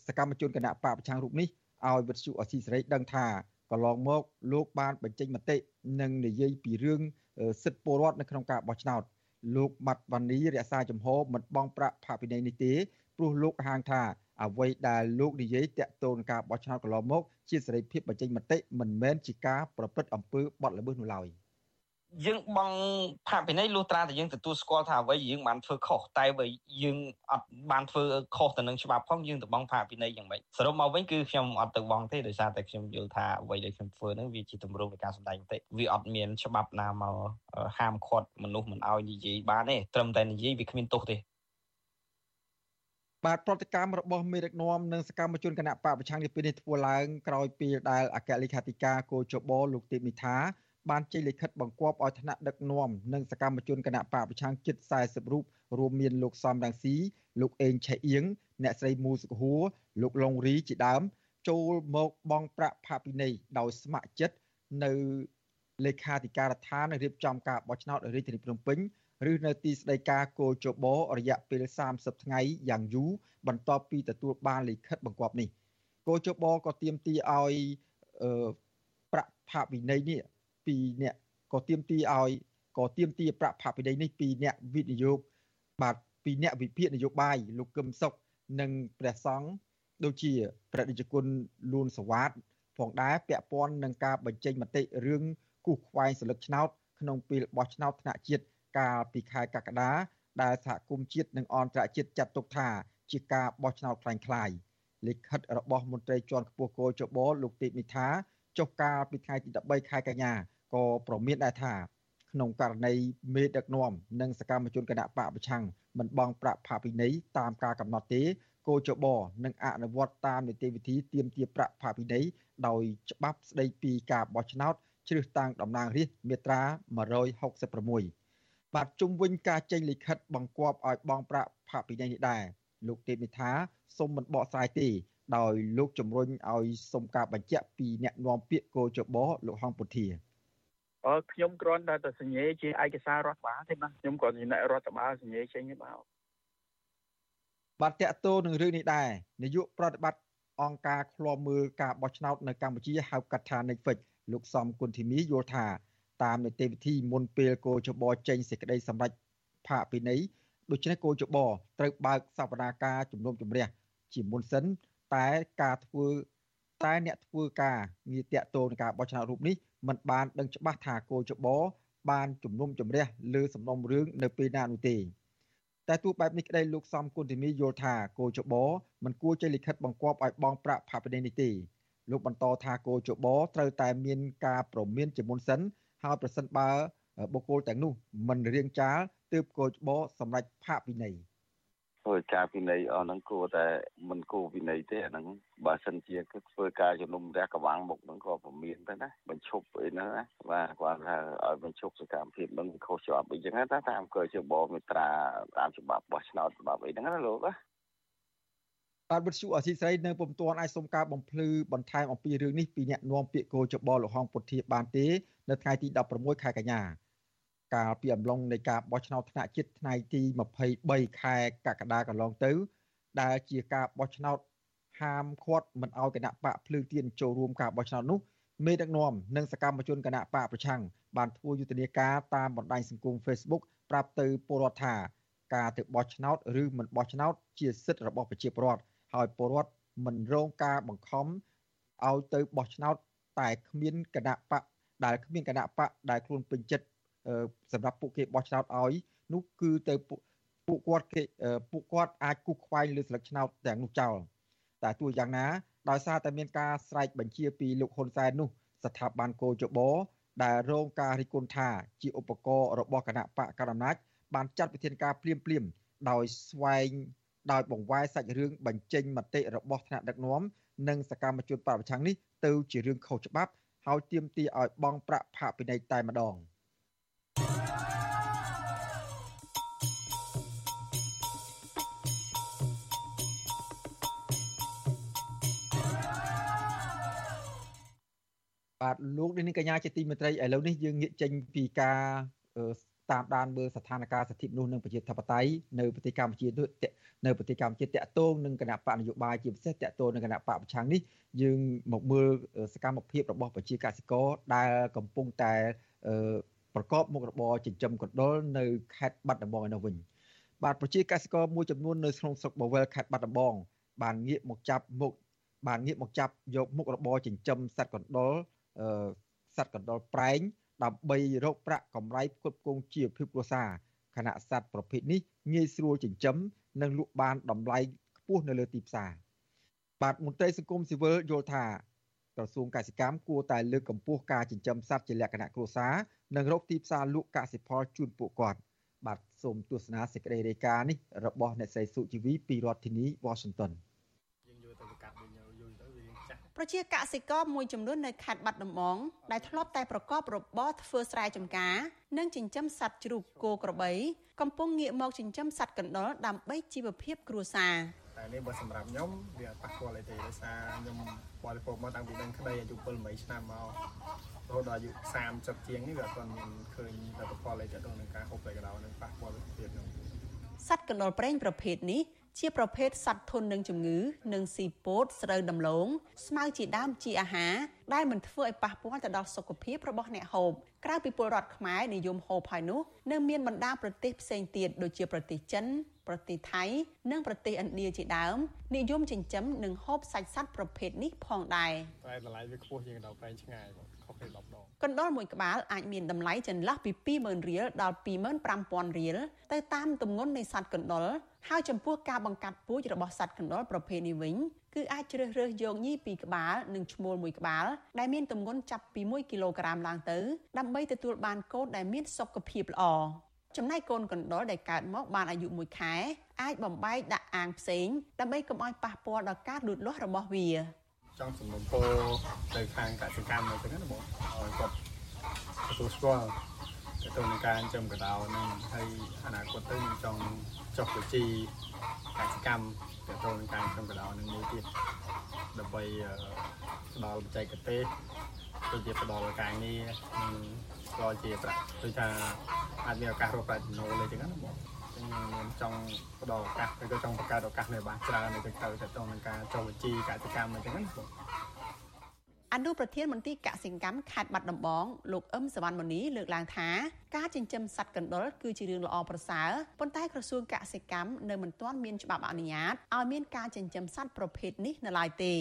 សកម្មជនគណៈបកប្រឆាំងរូបនេះឲ្យវិទ្យុអស៊ីសេរីដឹងថា កន្លងមកលោកបានបញ្ចេញមតិនិងនិយាយពីរឿងសិទ្ធិពលរដ្ឋនៅក្នុងការបោះឆ្នោតលោកម៉ាត់វ៉ានីរក្សាចំហមិនបងប្រាក់ផាកពិន័យនេះទេព្រោះលោកហាងថាអ្វីដែលលោកនិយាយតាក់ទងនឹងការបោះឆ្នោតកន្លងមក ជាសេរីភាពបញ្ចេញមតិមិនមែនជាការប្រព្រឹត្តអំពើបទល្មើសនោះឡើយ។ យើងបងផាកពិន័យលុះត្រាតែយើងទទួលស្គាល់ថាអ្វីយើងបានធ្វើខុសតែបើយើងអត់បានធ្វើខុសទៅនឹងច្បាប់ផងយើងទៅបងផាកពិន័យយ៉ាងម៉េចសរុបមកវិញគឺខ្ញុំអត់ទៅបងទេដោយសារតែខ្ញុំយល់ថាអ្វីដែលខ្ញុំធ្វើហ្នឹងវាជាទម្រង់នៃការសម្ដែងមតិវាអត់មានច្បាប់ណាមកហាមឃាត់មនុស្សមិនឲ្យនិយាយបានទេត្រឹមតែនិយាយវាគ្មានទោសទេបាទប្រតិកម្មរបស់មេដឹកនាំនិងសកម្មជនគណៈបកប្រឆាំងនេះពេលនេះធ្វើឡើងក្រោយពីដែលអគ្គលេខាធិការគោចបលោកទេពមីថា បានចេញលិខិតបង្គាប់ឲ្យថ្នាក់ដឹកនាំនិងសកម្មជនគណៈបកប្រឆាំងជិត40រូបរួមមានលោកសំរងស៊ីលោកអេងឆៃអៀងអ្នកស្រីមូសុខហួរលោកឡុងរីជាដើម ចូលមកបង់ប្រាក់ផាកពិន័យដោយស្ម័គ្រចិត្តនៅលេខាធិការដ្ឋានរៀបចំការបោះឆ្នោតរាជធានីភ្នំពេញឬនៅទីស្តីការគោចបរយៈពេល30ថ្ងៃយ៉ាងយូរបន្ទាប់ពីទទួលបានលិខិតបង្គាប់នេះគោចបក៏ទាមទារឲ្យប្រាក់ផាកវិន័យនេះ ពីអ្នកក៏ទៀមទីឲ្យក៏ទៀមទីប្រាក់ផាកពិន័យនេះពីអ្នកវិនិយោគបាទពីអ្នកវិភាគនយោបាយលោកកឹមសុខនិងព្រះសង្ឃដូចជាព្រះរាជគុណលួនសវ៉ាតផងដែរពាក់ព័ន្ធនឹងការបញ្ចេញមតិរឿងគូសខ្វែងសិលឹកឆ្នោតក្នុងពេលបោះឆ្នោតថ្នាក់ជាតិកាលពីខែកក្កដាដែលសហគមន៍ជាតិនិងអន្តរជាតិចាត់ទុកថាជាការបោះឆ្នោតคล้ายៗលិខិតរបស់មន្ត្រីជាន់ខ្ពស់គោចបលោកទេពនិថាចុះកាលពីថ្ងៃទី13ខែកញ្ញា ក៏ប្រមានដែរថាក្នុងករណីមេដឹកនាំនិងសកម្មជនគណៈបកប្រឆាំងមិនបង់ប្រាក់ផាកពិន័យតាមការកំណត់ទេគោចបនឹងអនុវត្តតាមនីតិវិធីទាមទារប្រាក់ផាកពិន័យដោយច្បាប់ស្តីពីការបោះឆ្នោតជ្រើសតាំងតំណាងរាស្ត្រមាត្រា166បាទជុំវិញការចេញលិខិតបង្គាប់ឲ្យបង់ប្រាក់ផាកពិន័យនេះដែរលោកទេពនិថាសូមមិនបកស្រាយទេដោយលោកជំរុញឲ្យសុំការបញ្ជាក់ពីអ្នកនាំពាក្យគោចបលោកហងពុធា អឺខ្ញុំគ្រាន់តែតែសញ្ញាជាឯកសាររដ្ឋបាលទេបាទខ្ញុំគ្រាន់ជាអ្នករដ្ឋបាលសញ្ញាចេញទេបាទបាទតកតោនឹងរឿងនេះដែរនាយកប្រតិបត្តិអង្គការឃ្លាំមើលការបោះឆ្នោតនៅកម្ពុជាហៅកាត់ថា Netflix លោកសំគុណធីមីយល់ថាតាមនីតិវិធីមុនពេលគោចបចេញសេចក្តីសម្រេចផាកពិន័យដូច្នេះគោចបត្រូវបើកសវនាការជំនុំជម្រះជាមុនសិនតែការធ្វើតែអ្នកធ្វើការងារតាក់ទងនឹងការបោះឆ្នោតរូបនេះ មិនបានដឹងច្បាស់ថាគោចបបានជំនុំជម្រះលើសំណុំរឿងនៅពេលណានោះទេតែទោះបែបនេះក្តីលោកសំគុណធីមីយល់ថាគោចបមិនគួរចេញលិខិតបង្គាប់ឲ្យបង់ប្រាក់ផាកពិន័យនេះទេលោកបន្តថាគោចបត្រូវតែមានការប្រមានជាមុនសិនហើយប្រសិនបើបុគ្គលទាំងនោះមិនរៀងចាលទើបគោចបសម្រាប់ផាកពិន័យ ធ្វើការពិន័យអស់ហ្នឹងគួរតែមិនគួរពិន័យទេអាហ្នឹងបើសិនជាគឺធ្វើការជំនុំរះកវាំងមុខហ្នឹងក៏ពមៀនទៅណាបញ្ឈប់អីហ្នឹងណាបាទគាត់ថាឲ្យបញ្ឈប់សកម្មភាពហ្នឹងខុសច្បាប់អីចឹងណាតាមកជបមេត្រាតាមច្បាប់បោះឆ្នោតច្បាប់អីហ្នឹងណាលោកណាបាទវិទ្យុអសីស្រីនៅពុំទាន់អាចសុំការបំភ្លឺបន្ថែមអំពីរឿងនេះពីអ្នកនាំពាក្យកោចបលោកហងពុធាបានទេ នៅថ្ងៃទី16ខែកញ្ញា កាលពីអំឡុងនៃការបោះឆ្នោតថ្នាក់ជាតិថ្ងៃទី23ខែកក្កដាកន្លងទៅ ដែលជាការបោះឆ្នោតហាមឃាត់មិនឲ្យគណៈបកភ្លើងទៀនចូលរួមការបោះឆ្នោតនោះមេដឹកនាំនិងសកម្មជនគណៈបកប្រឆាំងបានធ្វើយុទ្ធនាការតាមបណ្ដាញសង្គម Facebook ប្រាប់ទៅពលរដ្ឋថាការទៅបោះឆ្នោតឬមិនបោះឆ្នោតជាសិទ្ធិរបស់ប្រជាពលរដ្ឋហើយពលរដ្ឋមិនរងការបង្ខំឲ្យទៅបោះឆ្នោតតែគ្មានគណៈបកដែលគ្មានគណៈបកដែលខ្លួនពេញចិត្ត សម្រាប់ពួកគេបោះឆ្នោតឲ្យនោះគឺទៅពួកគាត់គេពួកគាត់អាចគូសខ្វែងលើស្លឹកឆ្នោតទាំងនោះចោលតែទោះយ៉ាងណាដោយសារតែមានការស្រែកបញ្ជាពីលោកហ៊ុនសែននោះស្ថាប័នកោជបដែលរងការរិះគន់ថាជាឧបករណ៍របស់គណៈបកកណ្ដាលអំណាចបានចាត់វិធានការភ្លាមភ្លាមដោយស្វែងដោយបង្វែរសាច់រឿងបញ្ចេញមតិរបស់ថ្នាក់ដឹកនាំនិងសកម្មជនបពប្រឆាំងនេះទៅជារឿងខុសច្បាប់ ហើយទាមទារឲ្យបង់ប្រាក់ផាកពិន័យតែម្ដង។ បាទលោកនេះកញ្ញាជាទីមេត្រីឥឡូវនេះយើងងាកចេញពីការតាមដានមើលស្ថានភាពសិទ្ធិមនុស្សនិងប្រជាធិបតេយ្យនៅប្រទេសកម្ពុជានៅប្រទេសកម្ពុជាតាក់ទងនឹងគណៈបកនយោបាយជាពិសេសតាក់ទងនឹងគណៈបកប្រឆាំងនេះយើងមកមើលសកម្មភាពរបស់ប្រជាកសិករដែលកំពុងតែប្រកបមុខរបរចិញ្ចឹមកណ្ដុរនៅខេត្តបាត់ដំបងឯនោះវិញបាទប្រជាកសិករមួយចំនួននៅក្នុងស្រុកបវលខេត្តបាត់ដំបង បានងាកមកចាប់មុខបានងាកមកចាប់យកមុខរបរចិញ្ចឹមសត្វកណ្ដុរ សត្វកណ្ដុរប្រែងដើម្បីរកប្រាក់កម្រៃផ្គត់ផ្គង់ជីវភាពគ្រួសារខណៈសត្វប្រភេទនេះងាយស្រួលចិញ្ចឹមនិងលក់បានតម្លៃខ្ពស់នៅលើទីផ្សារបាទមន្ត្រីសង្គមស៊ីវិលយល់ថាក្រសួងកសិកម្មគួរតែលើកកម្ពស់ការចិញ្ចឹមសត្វជាលក្ខណៈគ្រួសារនិងរកទីផ្សារលក់កសិផលជូនពួកគាត់បាទសូមទស្សនាសេចក្តីរាយការណ៍នេះរបស់អ្នកស្រីសុជីវីពីរដ្ឋធានី Washington ប្រជាកសិករមួយចំនួននៅខេត្តបាត់ដំបងដែលធ្លាប់តែប្រកបរបរធ្វើស្រែចម្ការ និងចិញ្ចឹមសត្វជ្រូកគោក្របី កំពុងងាកមកចិញ្ចឹមសត្វកណ្ដុរដើម្បីជីវភាពគ្រួសារតែនេះបើសម្រាប់ខ្ញុំវាប៉ះពាល់អីទេដោយសារខ្ញុំបរិភោគមកតាំងពីដឹងក្តីអាយុ7 8ឆ្នាំមករហូតដល់អាយុ30ជាងនេះវាអត់ទាន់មានឃើញលទ្ធផលអីទៅនឹងការហូបតែកណ្ដៅនឹងប៉ះពាល់ទៀតខ្ញុំសត្វកណ្ដុរប្រេងប្រភេទនេះ ជាប្រភេទសត្វធន់នឹងជំងឺនិងស៊ីពោតស្រូវដំឡូងស្មៅជាដើមជាអាហារដែលមិនធ្វើឲ្យប៉ះពាល់ទៅដល់សុខភាពរបស់អ្នកហូបក្រៅពីពលរដ្ឋខ្មែរនិយមហូបហើយនោះនៅមានបណ្ដាប្រទេសផ្សេងទៀតដូចជាប្រទេសចិនប្រទេសថៃនិងប្រទេសឥណ្ឌាជាដើមនិយមចិញ្ចឹមនិងហូបសាច់សត្វប្រភេទនេះផងដែរតែតម្លៃវាខ្ពស់ជាងដល់ប្រេងឆ្ងាយបងខុសគ្នា10ដង កណ្ដុរមួយក្បាលអាចមានតម្លៃចន្លោះពី20000រៀលដល់25000រៀលទៅតាមទម្ងន់នៃសត្វកណ្ដុរហើយចំពោះការបង្កាត់ពូជរបស់សត្វកណ្ដុរប្រភេទនេះវិញគឺអាចជ្រើសរើសយកញីពីក្បាលនិងឈ្មោលមួយក្បាលដែលមានទម្ងន់ចាប់ពី1គីឡូក្រាមឡើងទៅដើម្បីទទួលបានកូនដែលមានសុខភាពល្អចំណែកកូនកណ្ដុរដែលកើតមកបានអាយុ1ខែអាចបំបែកដាក់អាងផ្សេងដើម្បីកុំឲ្យប៉ះពាល់ដល់ការលូតលាស់របស់វា ចង់សំណុំពោទៅខាងកសិកម្មទៅហ្នឹងបងឲ្យគាត់ទទួលស្គាល់ទៅនឹងការចិញ្ចឹមកដោនឹងហើយអនាគតទៅនឹងចង់ចុះបញ្ជីកសិកម្មទៅទៅនឹងការចិញ្ចឹមកដោនឹងមួយទៀតដើម្បីផ្ដល់បច្ចេកទេសដូចជាផ្ដល់ការងារនិងក៏ជាប្រាក់ដូចថាអាចមានឱកាសរកប្រាក់ចំណូលអីចឹងណាបង ខ្ញុំមានចង់ផ្ដល់ឱកាសឬក៏ចង់បង្កើតឱកាសនៅបានច្រើននៅទៅទៅទៅនឹងការចុះបញ្ជីកសិកម្មអីចឹងណាបងអនុប្រធានមន្ទីរកសិកម្មខេត្តបាត់ដំបងលោកអឹមសវណ្ណមនីលើកឡើងថាការចិញ្ចឹមសត្វកណ្ដុរគឺជារឿងល្អប្រសើរប៉ុន្តែក្រសួងកសិកម្មនៅមិនទាន់មានច្បាប់អនុញ្ញាតឲ្យមានការចិញ្ចឹមសត្វប្រភេទនេះនៅឡើយទេ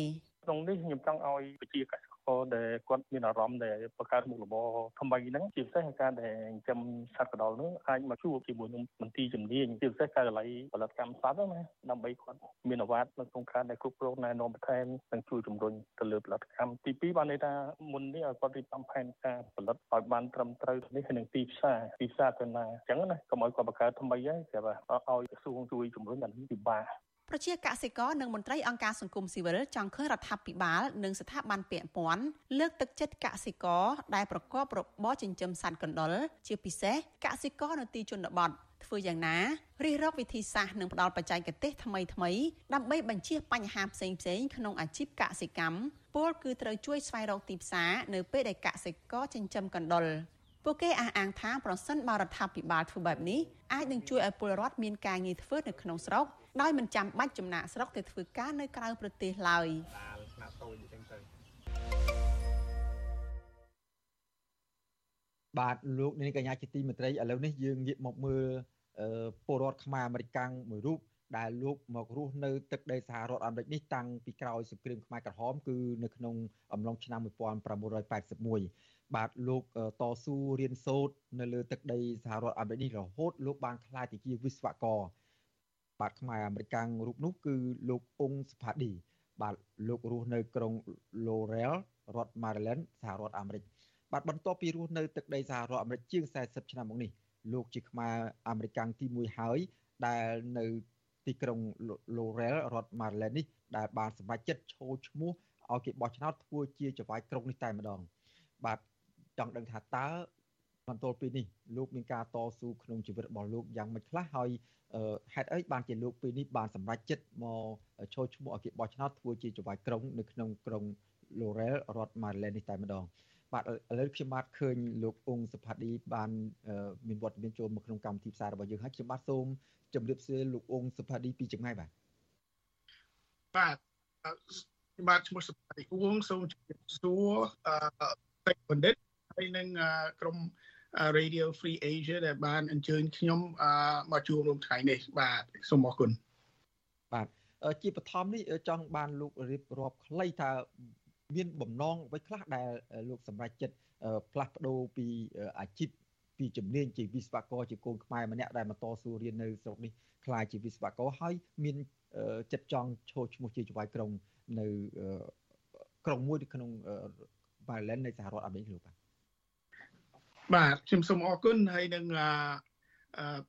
ក្នុងនេះខ្ញុំចង់ឲ្យប្រជាកសិ ករដែលគាត់មានអារម្មណ៍ដែលបង្កើតមុខរបរថ្មីហ្នឹងជាពិសេសការដែលចិញ្ចឹមសត្វកណ្ដុរហ្នឹងអាចមកជួបជាមួយនឹងមន្ទីរជំនាញជាពិសេសការិយាល័យផលិតកម្មសត្វហ្នឹងណាដើម្បីគាត់មានអាវ៉ាត់នៅក្នុងការដែលគ្រប់គ្រងណែនាំបន្ថែមនិងជួយជំរុញទៅលើផលិតកម្មទី2បានន័យថាមុននេះឲ្យគាត់រៀបចំផែនការផលិតឲ្យបានត្រឹមត្រូវនេះនឹងទីផ្សារទីផ្សារទៅណាអញ្ចឹងណាកុំឲ្យគាត់បង្កើតថ្មីហ្នឹងគេថាឲ្យក្រសួងជួយជំរុញអានេះពិបាក ប្រជាកសិករនិងមន្ត្រីអង្គការសង្គមស៊ីវិលចង់ឃើញរដ្ឋាភិបាល និងស្ថាប័នពាក់ព័ន្ធលើកទឹកចិត្តកសិករដែលប្រកបរបរចិញ្ចឹមសត្វកណ្ដុរជាពិសេសកសិករនៅទីជនបទធ្វើយ៉ាងណារិះរកវិធីសាស្ត្រនិងផ្ដល់បច្ចេកទេសថ្មីថ្មីដើម្បីបញ្ជៀសបញ្ហាផ្សេងផ្សេងក្នុងអាជីពកសិកម្មពលគឺត្រូវជួយស្វែងរកទីផ្សារនៅពេលដែលកសិករចិញ្ចឹមកណ្ដុរពួកគេអះអាងថាប្រសិនបើរដ្ឋាភិបាលធ្វើបែបនេះអាចនឹងជួយឲ្យពលរដ្ឋមានការងារធ្វើនៅក្នុងស្រុក ដោយមិនចាំបាច់ចំណាក់ស្រុកទៅធ្វើការនៅក្រៅប្រទេសឡើយបាទលោកនាងកញ្ញាជាទីមេត្រីឥឡូវនេះយើងងាកមកមើលពលរដ្ឋខ្មែរអាមេរិកមួយរូបដែលលោកម្ករស់នៅទឹកដីសហរដ្ឋអាមេរិកនេះតាំងពីក្រោយសង្គ្រាមខ្មែរក្រហមគឺនៅក្នុងអំឡុងឆ្នាំ1981បាទលោកតស៊ូរៀនសូត្រនៅលើទឹកដីសហរដ្ឋអាមេរិកនេះរហូតលោកបានក្លាយទៅជាវិស្វករ បាទខ្មែរអាមេរិកាំងរូបនោះគឺលោកអ៊ុងសុផាឌីបាទលោករស់នៅក្រុង Laurel រដ្ឋ Maryland សហរដ្ឋអាមេរិកបាទបន្ទាប់ពីរស់នៅទឹកដីសហរដ្ឋអាមេរិកជាង40ឆ្នាំមកនេះលោកជាខ្មែរអាមេរិកាំងទី1ហើយដែលនៅទីក្រុង Laurel រដ្ឋ Maryland នេះដែលបានសម្រេចចិត្តឈោឈ្មោះឲ្យគេបោះឆ្នោតធ្វើជាចៅហ្វាយក្រុងនេះតែម្ដង បាទចង់ដឹងថាតើ បន្ទាប់ពីនេះលោកមានការតស៊ូក្នុងជីវិតរបស់លោកយ៉ាងម៉េចខ្លះហើយហេតុអីបានជាលោកពេលនេះបានសម្រេចចិត្តមកចូលឈ្មោះឲ្យគេបោះឆ្នោតធ្វើជាចៅហ្វាយក្រុងនៅក្នុងក្រុង Laurel រដ្ឋ Maryland នេះតែម្ដងបាទឥឡូវខ្ញុំបាទឃើញលោកអ៊ុងសុផាឌីបានមានវត្តមានចូលមកក្នុងកម្មវិធីផ្សាយរបស់យើងហើយខ្ញុំបាទសូមជម្រាបសួរលោកអ៊ុងសុផាឌីពីចម្ងាយបាទបាទខ្ញុំបាទឈ្មោះសុផាឌីអ៊ុងសូមជម្រាបសួរអឺបណ្ឌិតហើយនឹងក្រុម Radio Free Asia ដែលបានអញ្ជើញខ្ញុំមកជួបរួមថ្ងៃនេះបាទសូមអរគុណបាទជាបឋមនេះចង់បានលោករៀបរាប់ខ្លីថាមានបំណងអ្វីខ្លះដែលលោកសម្រេចចិត្តផ្លាស់ប្ដូរពីអាជីពពីជំនាញជាវិស្វករជាកូនខ្មែរម្នាក់ដែលមកតស៊ូរៀននៅស្រុកនេះខ្លាយជាវិស្វករហើយមានចិត្តចង់ឈរឈ្មោះជាចៅហ្វាយក្រុងនៅក្រុងមួយក្នុង Maryland នៃសហរដ្ឋអាមេរិកលោកបាទ បាទខ្ញុំសូមអរគុណហើយនឹង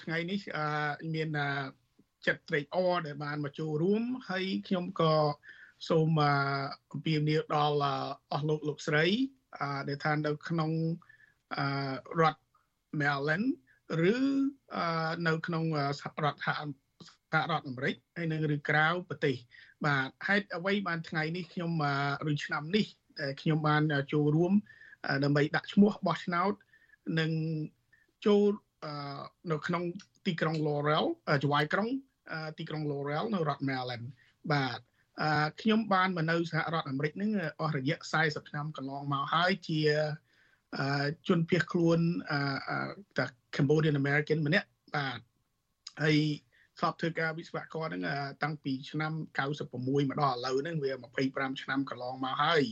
ថ្ងៃនេះមានចិត្តត្រេកអរដែលបានមកចូលរួមហើយខ្ញុំក៏សូមអំពាវនាវដល់អស់លោកលោកស្រីដែលថានៅក្នុងរដ្ឋ Maryland ឬនៅក្នុងរដ្ឋសហរដ្ឋអាមេរិកហើយនៅឬក្រៅប្រទេស បាទហេតុអ្វីបានថ្ងៃនេះខ្ញុំឬឆ្នាំនេះដែលខ្ញុំបានចូលរួមដើម្បីដាក់ឈ្មោះបោះឆ្នោត នឹងចូលនៅក្នុងទីក្រុង Laurel ចវាយក្រុងទីក្រុង Laurel នៅរដ្ឋ Maryland បាទខ្ញុំបានមកនៅសហរដ្ឋអាមេរិកហ្នឹងអស់រយៈ40ឆ្នាំកន្លងមកហើយជាជនភៀសខ្លួនតា Cambodian American ម្នាក់បាទហើយសពធ្វើការវិស្វករហ្នឹងតាំងពីឆ្នាំ96មកដល់ឥឡូវហ្នឹងវា25ឆ្នាំកន្លងមកហើយ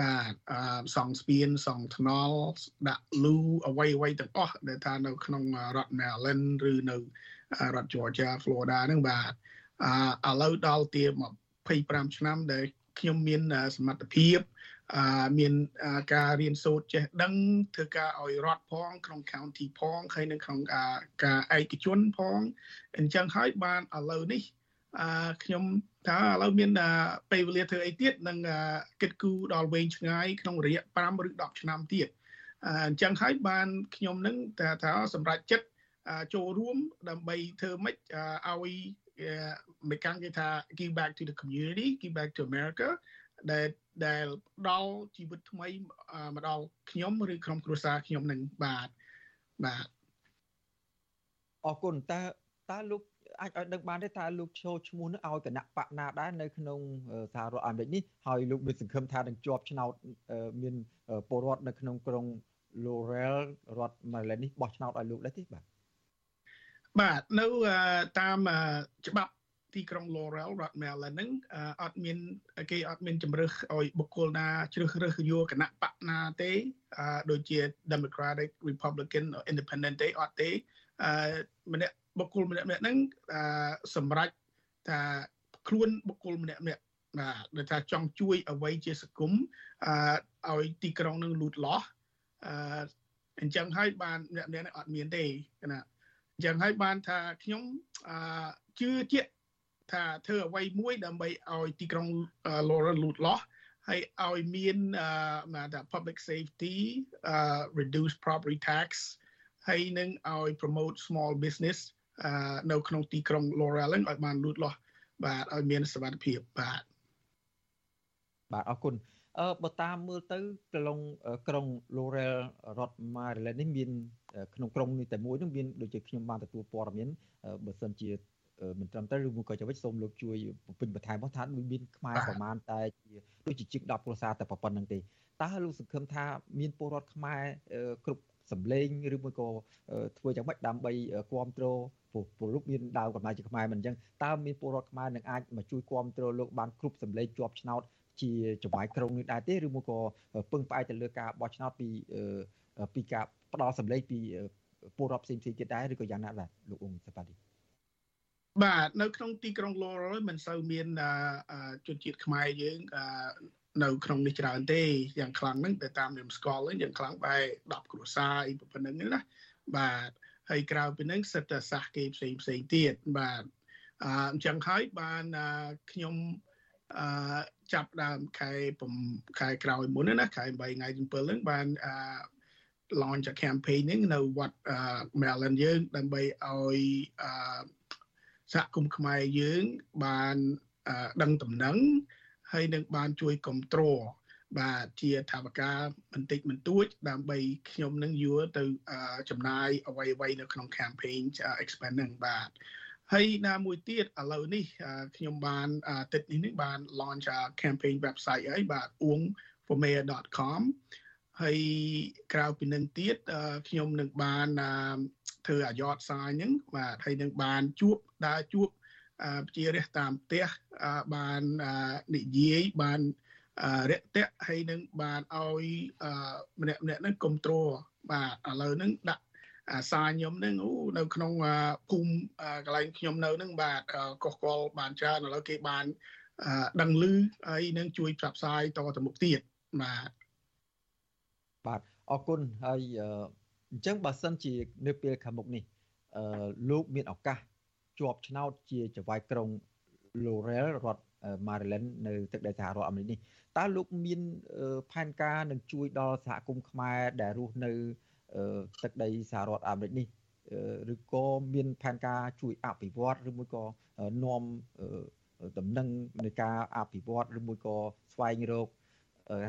បាទអឺសង់ស្ពានសង់ថ្នល់ដាក់លូអ្វីអ្វីទាំងអស់ដែលថានៅក្នុងរដ្ឋ Maryland ឬនៅរដ្ឋ Georgia Florida ហ្នឹងបាទអឺឥឡូវដល់ទី25ឆ្នាំដែលខ្ញុំមានសមត្ថភាពមានការរៀនសូត្រចេះដឹងធ្វើការឲ្យរដ្ឋផងក្នុង county ផងហើយនៅក្នុងការឯកជនផងអញ្ចឹងហើយបានឥឡូវនេះខ្ញុំ ថាឥឡូវមានពេលវេលាធ្វើអីទៀតនឹងគិតគូរដល់វែងឆ្ងាយក្នុងរយៈ5ឬ10ឆ្នាំទៀតអញ្ចឹងហើយបានខ្ញុំនឹងថាថាសម្រាប់ចិត្តចូលរួមដើម្បីធ្វើម៉េចឲ្យមេកាំងគេថា give back to the community give back to America ដែលដែលផ្ដល់ជីវិតថ្មីមកដល់ខ្ញុំឬក្រុមគ្រួសារខ្ញុំនឹងបាទបាទអរគុណតើតើលោក អាចឲ្យដឹងបានទេតើលោកចូលឈ្មោះនឹងឲ្យគណៈបកណាដែរនៅក្នុងសហរដ្ឋអាមេរិកនេះហើយលោកមានសង្ឃឹមថានឹងជាប់ឆ្នោតមានពលរដ្ឋនៅក្នុងក្រុង Laurel រដ្ឋ Maryland នេះបោះឆ្នោតឲ្យលោកដែរទេបាទបាទនៅតាមច្បាប់ទីក្រុង Laurel រដ្ឋ Maryland ហ្នឹងអត់មានគេអត់មានជំរើសឲ្យបុគ្គលណាជ្រើសរើសយកគណៈបកណាទេដូចជា Democratic Republican Independent ទេអត់ទេម្នាក់ បុគ្គលម្នាក់ម្នាក់ហ្នឹងសម្រាប់ថាខ្លួនបុគ្គលម្នាក់ម្នាក់បាទដែលថាចង់ជួយអ្វីជាសង្គមអឺឲ្យទីក្រុងនឹងលូតលាស់អឺអញ្ចឹងហើយបានអ្នកម្នាក់នេះអត់មានទេណាអញ្ចឹងហើយបានថាខ្ញុំអឺជឿជាក់ថាធ្វើអ្វីមួយដើម្បីឲ្យទីក្រុង Laurel លូតលាស់ហើយឲ្យមានអឺថា public safety uh reduce property tax ហើយនឹងឲ្យ promote small business នៅក្នុងទីក្រុង Laurel ឲ្យបានលូតលាស់បាទឲ្យមានសុវត្ថិភាពបាទបាទអរគុណអឺបើតាមមើលទៅក្នុងក្រុង Laurel រដ្ឋ Maryland នេះមានក្នុងក្រុងនេះតែមួយនឹងមានដូចជាខ្ញុំបានទទួលព័ត៌មានបើសិនជាមិនត្រឹមត្រូវឬមួយក៏ចវិចសូមលោកជួយបំពេញបន្ថែមមកថាមានខ្មែរប្រមាណតែជាដូចជាជាង10គ្រួសារតែប៉ុណ្្នឹងទេតើលោកសង្ឃឹមថាមានពលរដ្ឋខ្មែរគ្រប់សម្លេងឬមួយក៏ធ្វើយ៉ាងម៉េចដើម្បីគ្រប់គ្រង ពលលោកមានដើមកំណើតជាខ្មែរមិនអញ្ចឹងតើមានពលរដ្ឋខ្មែរនឹងអាចមកជួយគ្រប់គ្រងលោកបានគ្រប់សម្លេងជាប់ឆ្នោតជាចង្វាយក្រុងនេះដែរទេឬមួយក៏ពឹងផ្អែកទៅលើការបោះឆ្នោតពីពីការផ្ដល់សម្លេងពីពលរដ្ឋផ្សេងៗទៀតដែរឬក៏យ៉ាងណាបាទលោកអ៊ុំសប៉ាឌីបាទនៅក្នុងទីក្រុង Laurel មិនសូវមានជនជាតិខ្មែរយើងនៅក្នុងនេះច្រើនទេយ៉ាងខ្លាំងហ្នឹងតែតាមនាមស្គាល់ហ្នឹងយ៉ាងខ្លាំងបែ10គ្រួសារអីប៉ុណ្្នឹងណាបាទ ហើយក្រៅពីហ្នឹងសិតតែសាសគេផ្សេងផ្សេងទៀតបាទអញ្ចឹងហើយបានខ្ញុំអឺចាប់ដើមខែខែក្រោយមុនណាខែ8ថ្ងៃ7ហ្នឹងបានអឺ launch a campaign ហ្នឹងនៅវត្ត Maryland យើងដើម្បីឲ្យអឺសហគមន៍ខ្មែរយើងបានដឹងតំណែងហើយនឹងបានជួយគ្រប់គ្រង បាទជាថាវការបន្តិចបន្តួច ដើម្បីខ្ញុំនឹងយល់ទៅចំណាយអ្វីអ្វីនៅក្នុង campaign expand នឹងបាទហើយណាមួយទៀតឥឡូវនេះខ្ញុំបានទឹកនេះនេះបាន launch campaign website ហើយបាទ uongformayor.com ហើយក្រៅពីនឹងទៀតខ្ញុំនឹងបានធ្វើអាយ៉តសាយហ្នឹងបាទហើយនឹងបានជួបដើរជួបជារះតាមផ្ទះបាននិយាយបាន រាក់ទាក់ហើយនឹងបានឲ្យម្នាក់ម្នាក់ហ្នឹងគ្រប់គ្រងបាទឥឡូវហ្នឹងដាក់អាសាខ្ញុំហ្នឹងអូនៅក្នុងភូមិកន្លែងខ្ញុំនៅហ្នឹងបាទកុសកលបានច្រើនឥឡូវគេបានដឹងឮហើយនឹងជួយផ្សព្វផ្សាយតទៅមុខទៀតបាទបាទអរគុណហើយអញ្ចឹងបើសិនជានៅពេលខាងមុខនេះអឺលោកមានឱកាសជាប់ឆ្នោតជាចៅហ្វាយក្រុង Laurel រដ្ឋ Maryland នៅទឹកដីសហរដ្ឋអាមេរិកនេះតើលោកមានផែនការនឹងជួយដល់សហគមន៍ខ្មែរដែលរស់នៅទឹកដីសហរដ្ឋអាមេរិកនេះឬក៏មានផែនការជួយអភិវឌ្ឍឬមួយក៏នាំដំណឹងនៃការអភិវឌ្ឍឬមួយក៏ស្វែងរក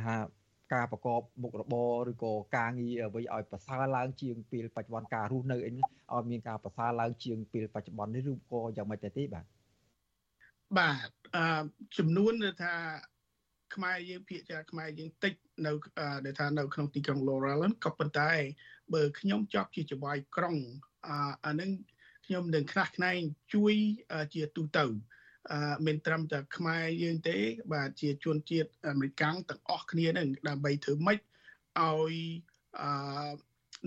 ថាការប្រកបមុខរបរឬក៏ការងារអ្វីឲ្យប្រសើរឡើងជាងពេលបច្ចុប្បន្នការរស់នៅអីឲ្យមានការប្រសើរឡើងជាងពេលបច្ចុប្បន្ននេះឬក៏យ៉ាងម៉េចទៅទេបាទ បាទអឺចំនួនថាខ្មែរយើងភាគច្រើនខ្មែរយើងតិចនៅដែលថានៅក្នុងទីក្រុង Laurel ក៏ប៉ុន្តែ បើខ្ញុំចប់ជាចវាយក្រុងអានឹងខ្ញុំនឹងខ្នះខ្នែងជួយជាទូទៅអឺមិនត្រឹមតែខ្មែរយើងទេ បាទជាជនជាតិអាមេរិកទាំងអស់គ្នានឹងដើម្បីធ្វើម៉េចឲ្យអឺ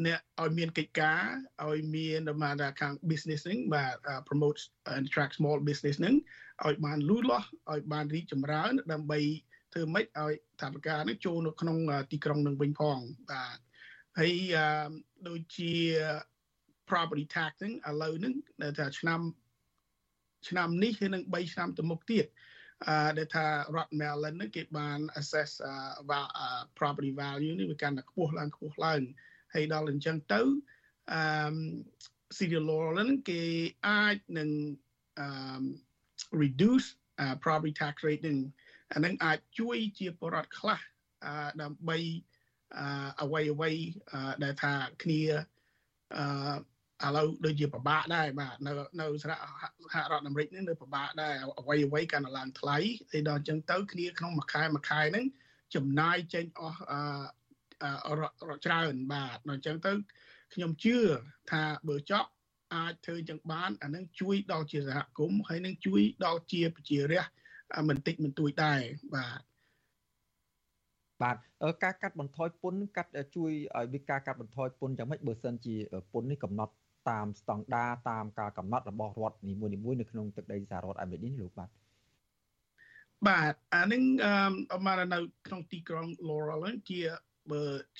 អ្នកឲ្យមានកិច្ចការឲ្យមានដំណើរខាង business ហ្នឹងបាទ promote and track small business ហ្នឹង ឲ្យបានលូតលាស់ឲ្យបានរីកចម្រើន ដើម្បីធ្វើម៉េចឲ្យថាវិការនេះចូលនៅក្នុងទីក្រុងនឹងវិញផងបាទហើយដូចជា property tax ហ្នឹងឥឡូវហ្នឹងដែលថាឆ្នាំឆ្នាំនេះហើយនឹង3ឆ្នាំទៅមុខទៀតអឺដែលថារដ្ឋ Maryland ហ្នឹងគេបាន assess property value នេះវាកាន់តែខ្ពស់ឡើងខ្ពស់ឡើងហើយដល់អញ្ចឹងទៅអឺ City Laurel គេអាចនឹងអឺ reduce property tax rate នឹងអានឹងអាចជួយជាបរដ្ឋខ្លះដើម្បីអ្វីអ្វីដែលថាគ្នាអឺឥឡូវដូចជាពិបាកដែរបាទនៅនៅសហរដ្ឋអាមេរិកនេះនៅពិបាកដែរអ្វីអ្វីកាន់តែឡើងថ្លៃហើយដល់អញ្ចឹងទៅគ្នាក្នុងមួយខែមួយខែហ្នឹងចំណាយចេញអស់អឺច្រើនបាទដល់អញ្ចឹងទៅខ្ញុំជឿថាបើចប់ អាចធ្វើចឹងបានអានឹងជួយដល់ជាសហគមន៍ហើយនឹងជួយដល់ជាប្រជារាស្ត្រមិនតិចមិនទួចដែរបាទបាទការកាត់បន្ថយពន្ធកាត់ជួយឲ្យមានការកាត់បន្ថយពន្ធយ៉ាងម៉េចបើសិនជាពន្ធនេះកំណត់តាមស្តង់ដារតាមការកំណត់របស់រដ្ឋនីមួយៗនៅក្នុងទឹកដីសហរដ្ឋអាមេរិកនេះលោកបាទបាទអានឹងអឺមកនៅក្នុងទីក្រុង Laurel ជាបើ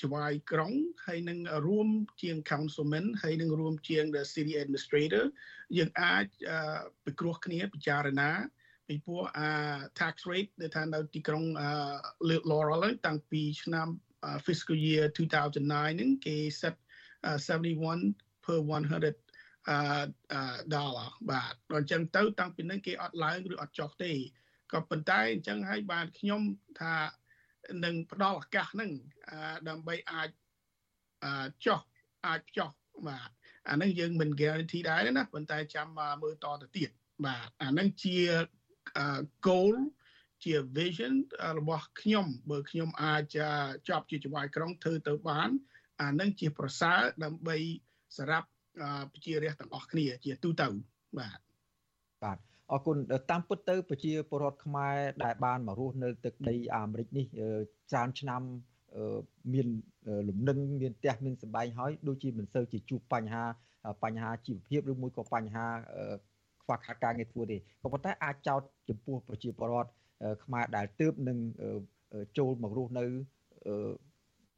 ច្បាយក្រុងហើយនឹងរួមជាង councilman ហើយនឹងរួមជាង the city administrator យើងអាចពិគ្រោះគ្នាពិចារណាពីព្រោះអា tax rate ដែលថានៅទីក្រុង Laurel តាំងពីឆ្នាំ fiscal year 2009ហ្នឹងគេ set 71 per 100 dollar បាទដល់អញ្ចឹងទៅ តាំងពីហ្នឹងគេអត់ឡើងឬអត់ចុះទេក៏ប៉ុន្តែអញ្ចឹងហើយបានខ្ញុំថា នឹងផ្ដល់ឱកាសហ្នឹងដើម្បីអាចចុះអាចចុះបាទអាហ្នឹងយើងមិន guarantee ដែរណាប៉ុន្តែចាំមើលតទៅទៀតបាទអាហ្នឹងជា goal ជា vision របស់ខ្ញុំបើខ្ញុំអាចចប់ជាចវាយក្រុងធ្វើទៅបាន អានឹងជាប្រសើរដើម្បីសម្រាប់ប្រជារាស្ត្រទាំងអស់គ្នាជាទូទៅបាទបាទ អរគុណតាមពិតទៅប្រជាពលរដ្ឋខ្មែរដែលបានមករស់នៅទឹកដីអាមេរិកនេះច្រើនឆ្នាំមានលំនឹងមានផ្ទះមានសម្បែងហើយដូចជាមិនសូវជាជួបបញ្ហាបញ្ហាជីវភាពឬមួយក៏បញ្ហាខ្វះខាតការងារធ្វើទេក៏ប៉ុន្តែអាចចោទចំពោះប្រជាពលរដ្ឋខ្មែរដែលទើបនឹងចូលមករស់នៅ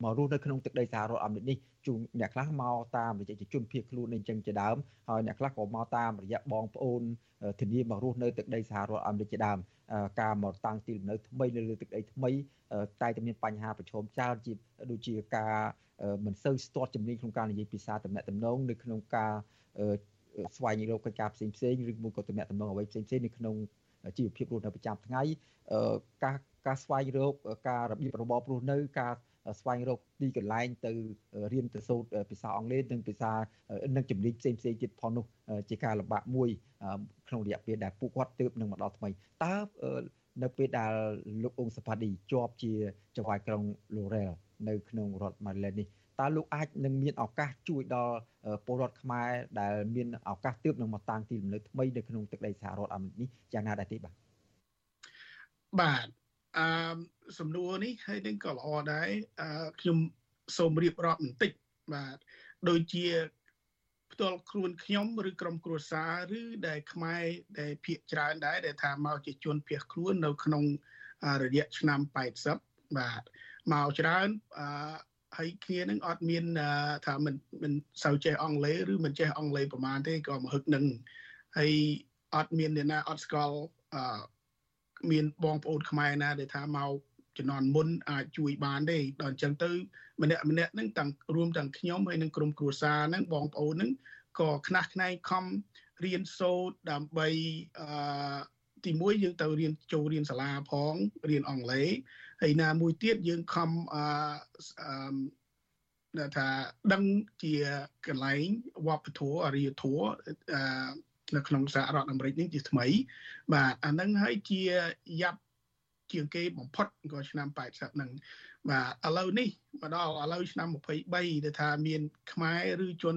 មករស់នៅក្នុងទឹកដីសហរដ្ឋអាមេរិកនេះជួនអ្នកខ្លះមកតាមរយៈជនភៀសខ្លួនអីចឹងជាដើមហើយអ្នកខ្លះក៏មកតាមរយៈបងប្អូនធានាមករស់នៅទឹកដីសហរដ្ឋអាមេរិកជាដើមការមកតាំងទីលំនៅថ្មីនៅលើទឹកដីថ្មីតែតែមានបញ្ហាប្រឈមច្រើនជាដូចជាការមិនសូវស្ទាត់ជំនាញក្នុងការនិយាយភាសាតំណែងតំណងនៅក្នុងការស្វែងរកកិច្ចការផ្សេងផ្សេងឬមួយក៏តំណែងតំណងអ្វីផ្សេងផ្សេងនៅក្នុងជីវភាពរស់នៅប្រចាំថ្ងៃការការស្វែងរកការរបៀបរបបរស់នៅការ ស្វែងរកទីកន្លែងទៅរៀនទៅសូត្រភាសាអង់គ្លេសនិងភាសានិងជំនាញផ្សេងផ្សេងទៀតផងនោះជាការលំបាកមួយក្នុងរយៈពេលដែលពួកគាត់ទើបនឹងមកដល់ថ្មីតើនៅពេលដែលលោកអង្គសផាឌីជាប់ជាចៅហ្វាយក្រុង Laurel នៅក្នុងរដ្ឋ Maryland នេះតើលោកអាចនឹងមានឱកាសជួយដល់ពលរដ្ឋខ្មែរដែលមានឱកាសទើបនឹងមកតាំងទីលំនៅថ្មីនៅក្នុងទឹកដីសហរដ្ឋអាមេរិកនេះយ៉ាងណាដែរទេបាទបាទ អឺសំណួរនេះហើយនឹងក៏ល្អដែរអឺខ្ញុំសូមរៀបរាប់បន្តិចបាទដូចជាផ្ទាល់ខ្លួនខ្ញុំឬក្រុមគ្រួសារឬដែលខ្មែរដែលភៀកច្រើនដែរដែលថាមកជាជនភៀសខ្លួននៅក្នុងរយៈឆ្នាំ80បាទមកច្រើនអឺហើយគ្នានឹងអត់មានថាមិនមិនសូវចេះអង់គ្លេសឬមិនចេះអង់គ្លេសប្រហែលទេក៏មកហឹកនឹងហើយអត់មានអ្នកណាអត់ស្គាល់ អឺមានបងប្អូនខ្មែរណាដែលថាមកជំនាន់មុនអាចជួយបានទេដល់អញ្ចឹងទៅម្នាក់ម្នាក់ហ្នឹងទាំងរួមទាំងខ្ញុំហើយនឹងក្រុមគ្រួសារហ្នឹងបងប្អូនហ្នឹងក៏ខ្នះខ្នែងខំរៀនសូត្រដើម្បីអឺទីមួយយើងទៅរៀនចូលរៀនសាលាផងរៀនអង់គ្លេសហើយណាមួយទៀតយើងខំអឺថាដឹងជាកន្លែងវប្បធម៌អរិយធម៌អឺ នៅក្នុងសហរដ្ឋអាមេរិកនេះជាថ្មី បាទអានឹងហើយជាយ៉ាប់ជាងគេបំផុតក៏ឆ្នាំ80ហ្នឹងបាទឥឡូវនេះមកដល់ឥឡូវឆ្នាំ23ដែលថាមានខ្មែរឬជន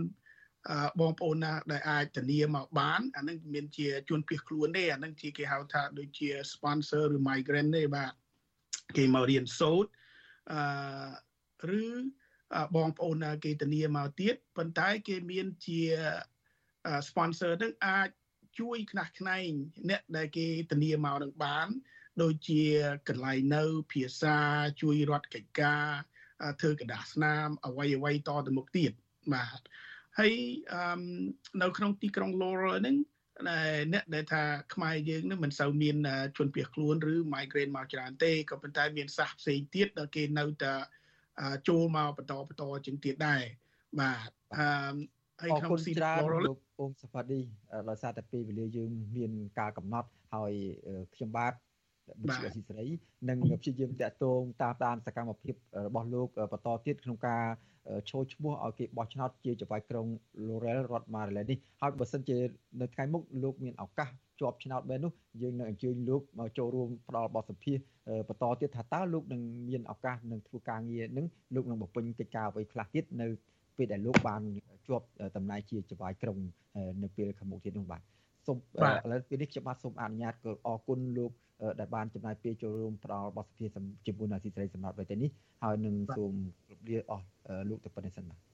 បងប្អូនណាដែលអាចធានាមកបានអានឹងមានជាជនភៀសខ្លួនទេអានឹងជាគេហៅថាដូចជា sponsor ឬ migrant ទេបាទគេមករៀនសូត្រអឺឬបងប្អូនណាគេធានាមកទៀតប៉ុន្តែគេមានជា sponsor នឹងអាចជួយខ្នះខ្នែងអ្នកដែលគេធានាមកនឹងបាន ដូចជាកន្លែងនៅភាសាជួយរដ្ឋកិច្ចការធ្វើกระดาษស្នាមអ្វីអ្វីតទៅមុខទៀតបាទហើយនៅក្នុងទីក្រុង Laurel ហ្នឹងអ្នកដែលថាខ្មែរយើងនឹងមិនសូវមានជនភៀសខ្លួនឬ migrant មកច្រើនទេក៏ប៉ុន្តែមានសាសផ្សេងទៀតដែលគេនៅតែចូលមកបន្តបន្តជាងទៀតដែរបាទ អឺហើយក្នុងស៊ីច្រើនលោកអង្គសផាឌីដោយសារតែពេលវេលាយើងមានការកំណត់ហើយខ្ញុំបាទវិទ្យុអសីសេរីនិងព្យាយាមតាក់ទងតាមដានសកម្មភាពរបស់លោកបន្តទៀតក្នុងការចូលឈ្មោះឲ្យគេបោះឆ្នោតជាចៅហ្វាយក្រុង Laurel រដ្ឋ Maryland នេះហើយបើសិនជានៅថ្ងៃមុខលោកមានឱកាសជាប់ឆ្នោតបែបនោះយើងនឹងអញ្ជើញលោកមកចូលរួមផ្ដល់បទសម្ភាសបន្តទៀតថាតើលោកនឹងមានឱកាសនឹងធ្វើការងារនឹងលោកនឹងបំពេញកិច្ចការអ្វីខ្លះទៀតនៅ ពេលដែលលោកបានជាប់តំណែងជាចៅហ្វាយក្រុងនៅពេលខាងមុខទៀតនោះបាទសូមឥឡូវពេលនេះខ្ញុំបាទសូមអនុញ្ញាតអរគុណលោកដែលបានចំណាយពេលចូលរួមផ្ដល់បទសម្ភាសន៍ជាមួយនឹងអសីស្រីសម្រាប់ពេលនេះហើយនឹងសូមជម្រាបអស់លោកទៅប៉ុណ្ណេះសិនបាទ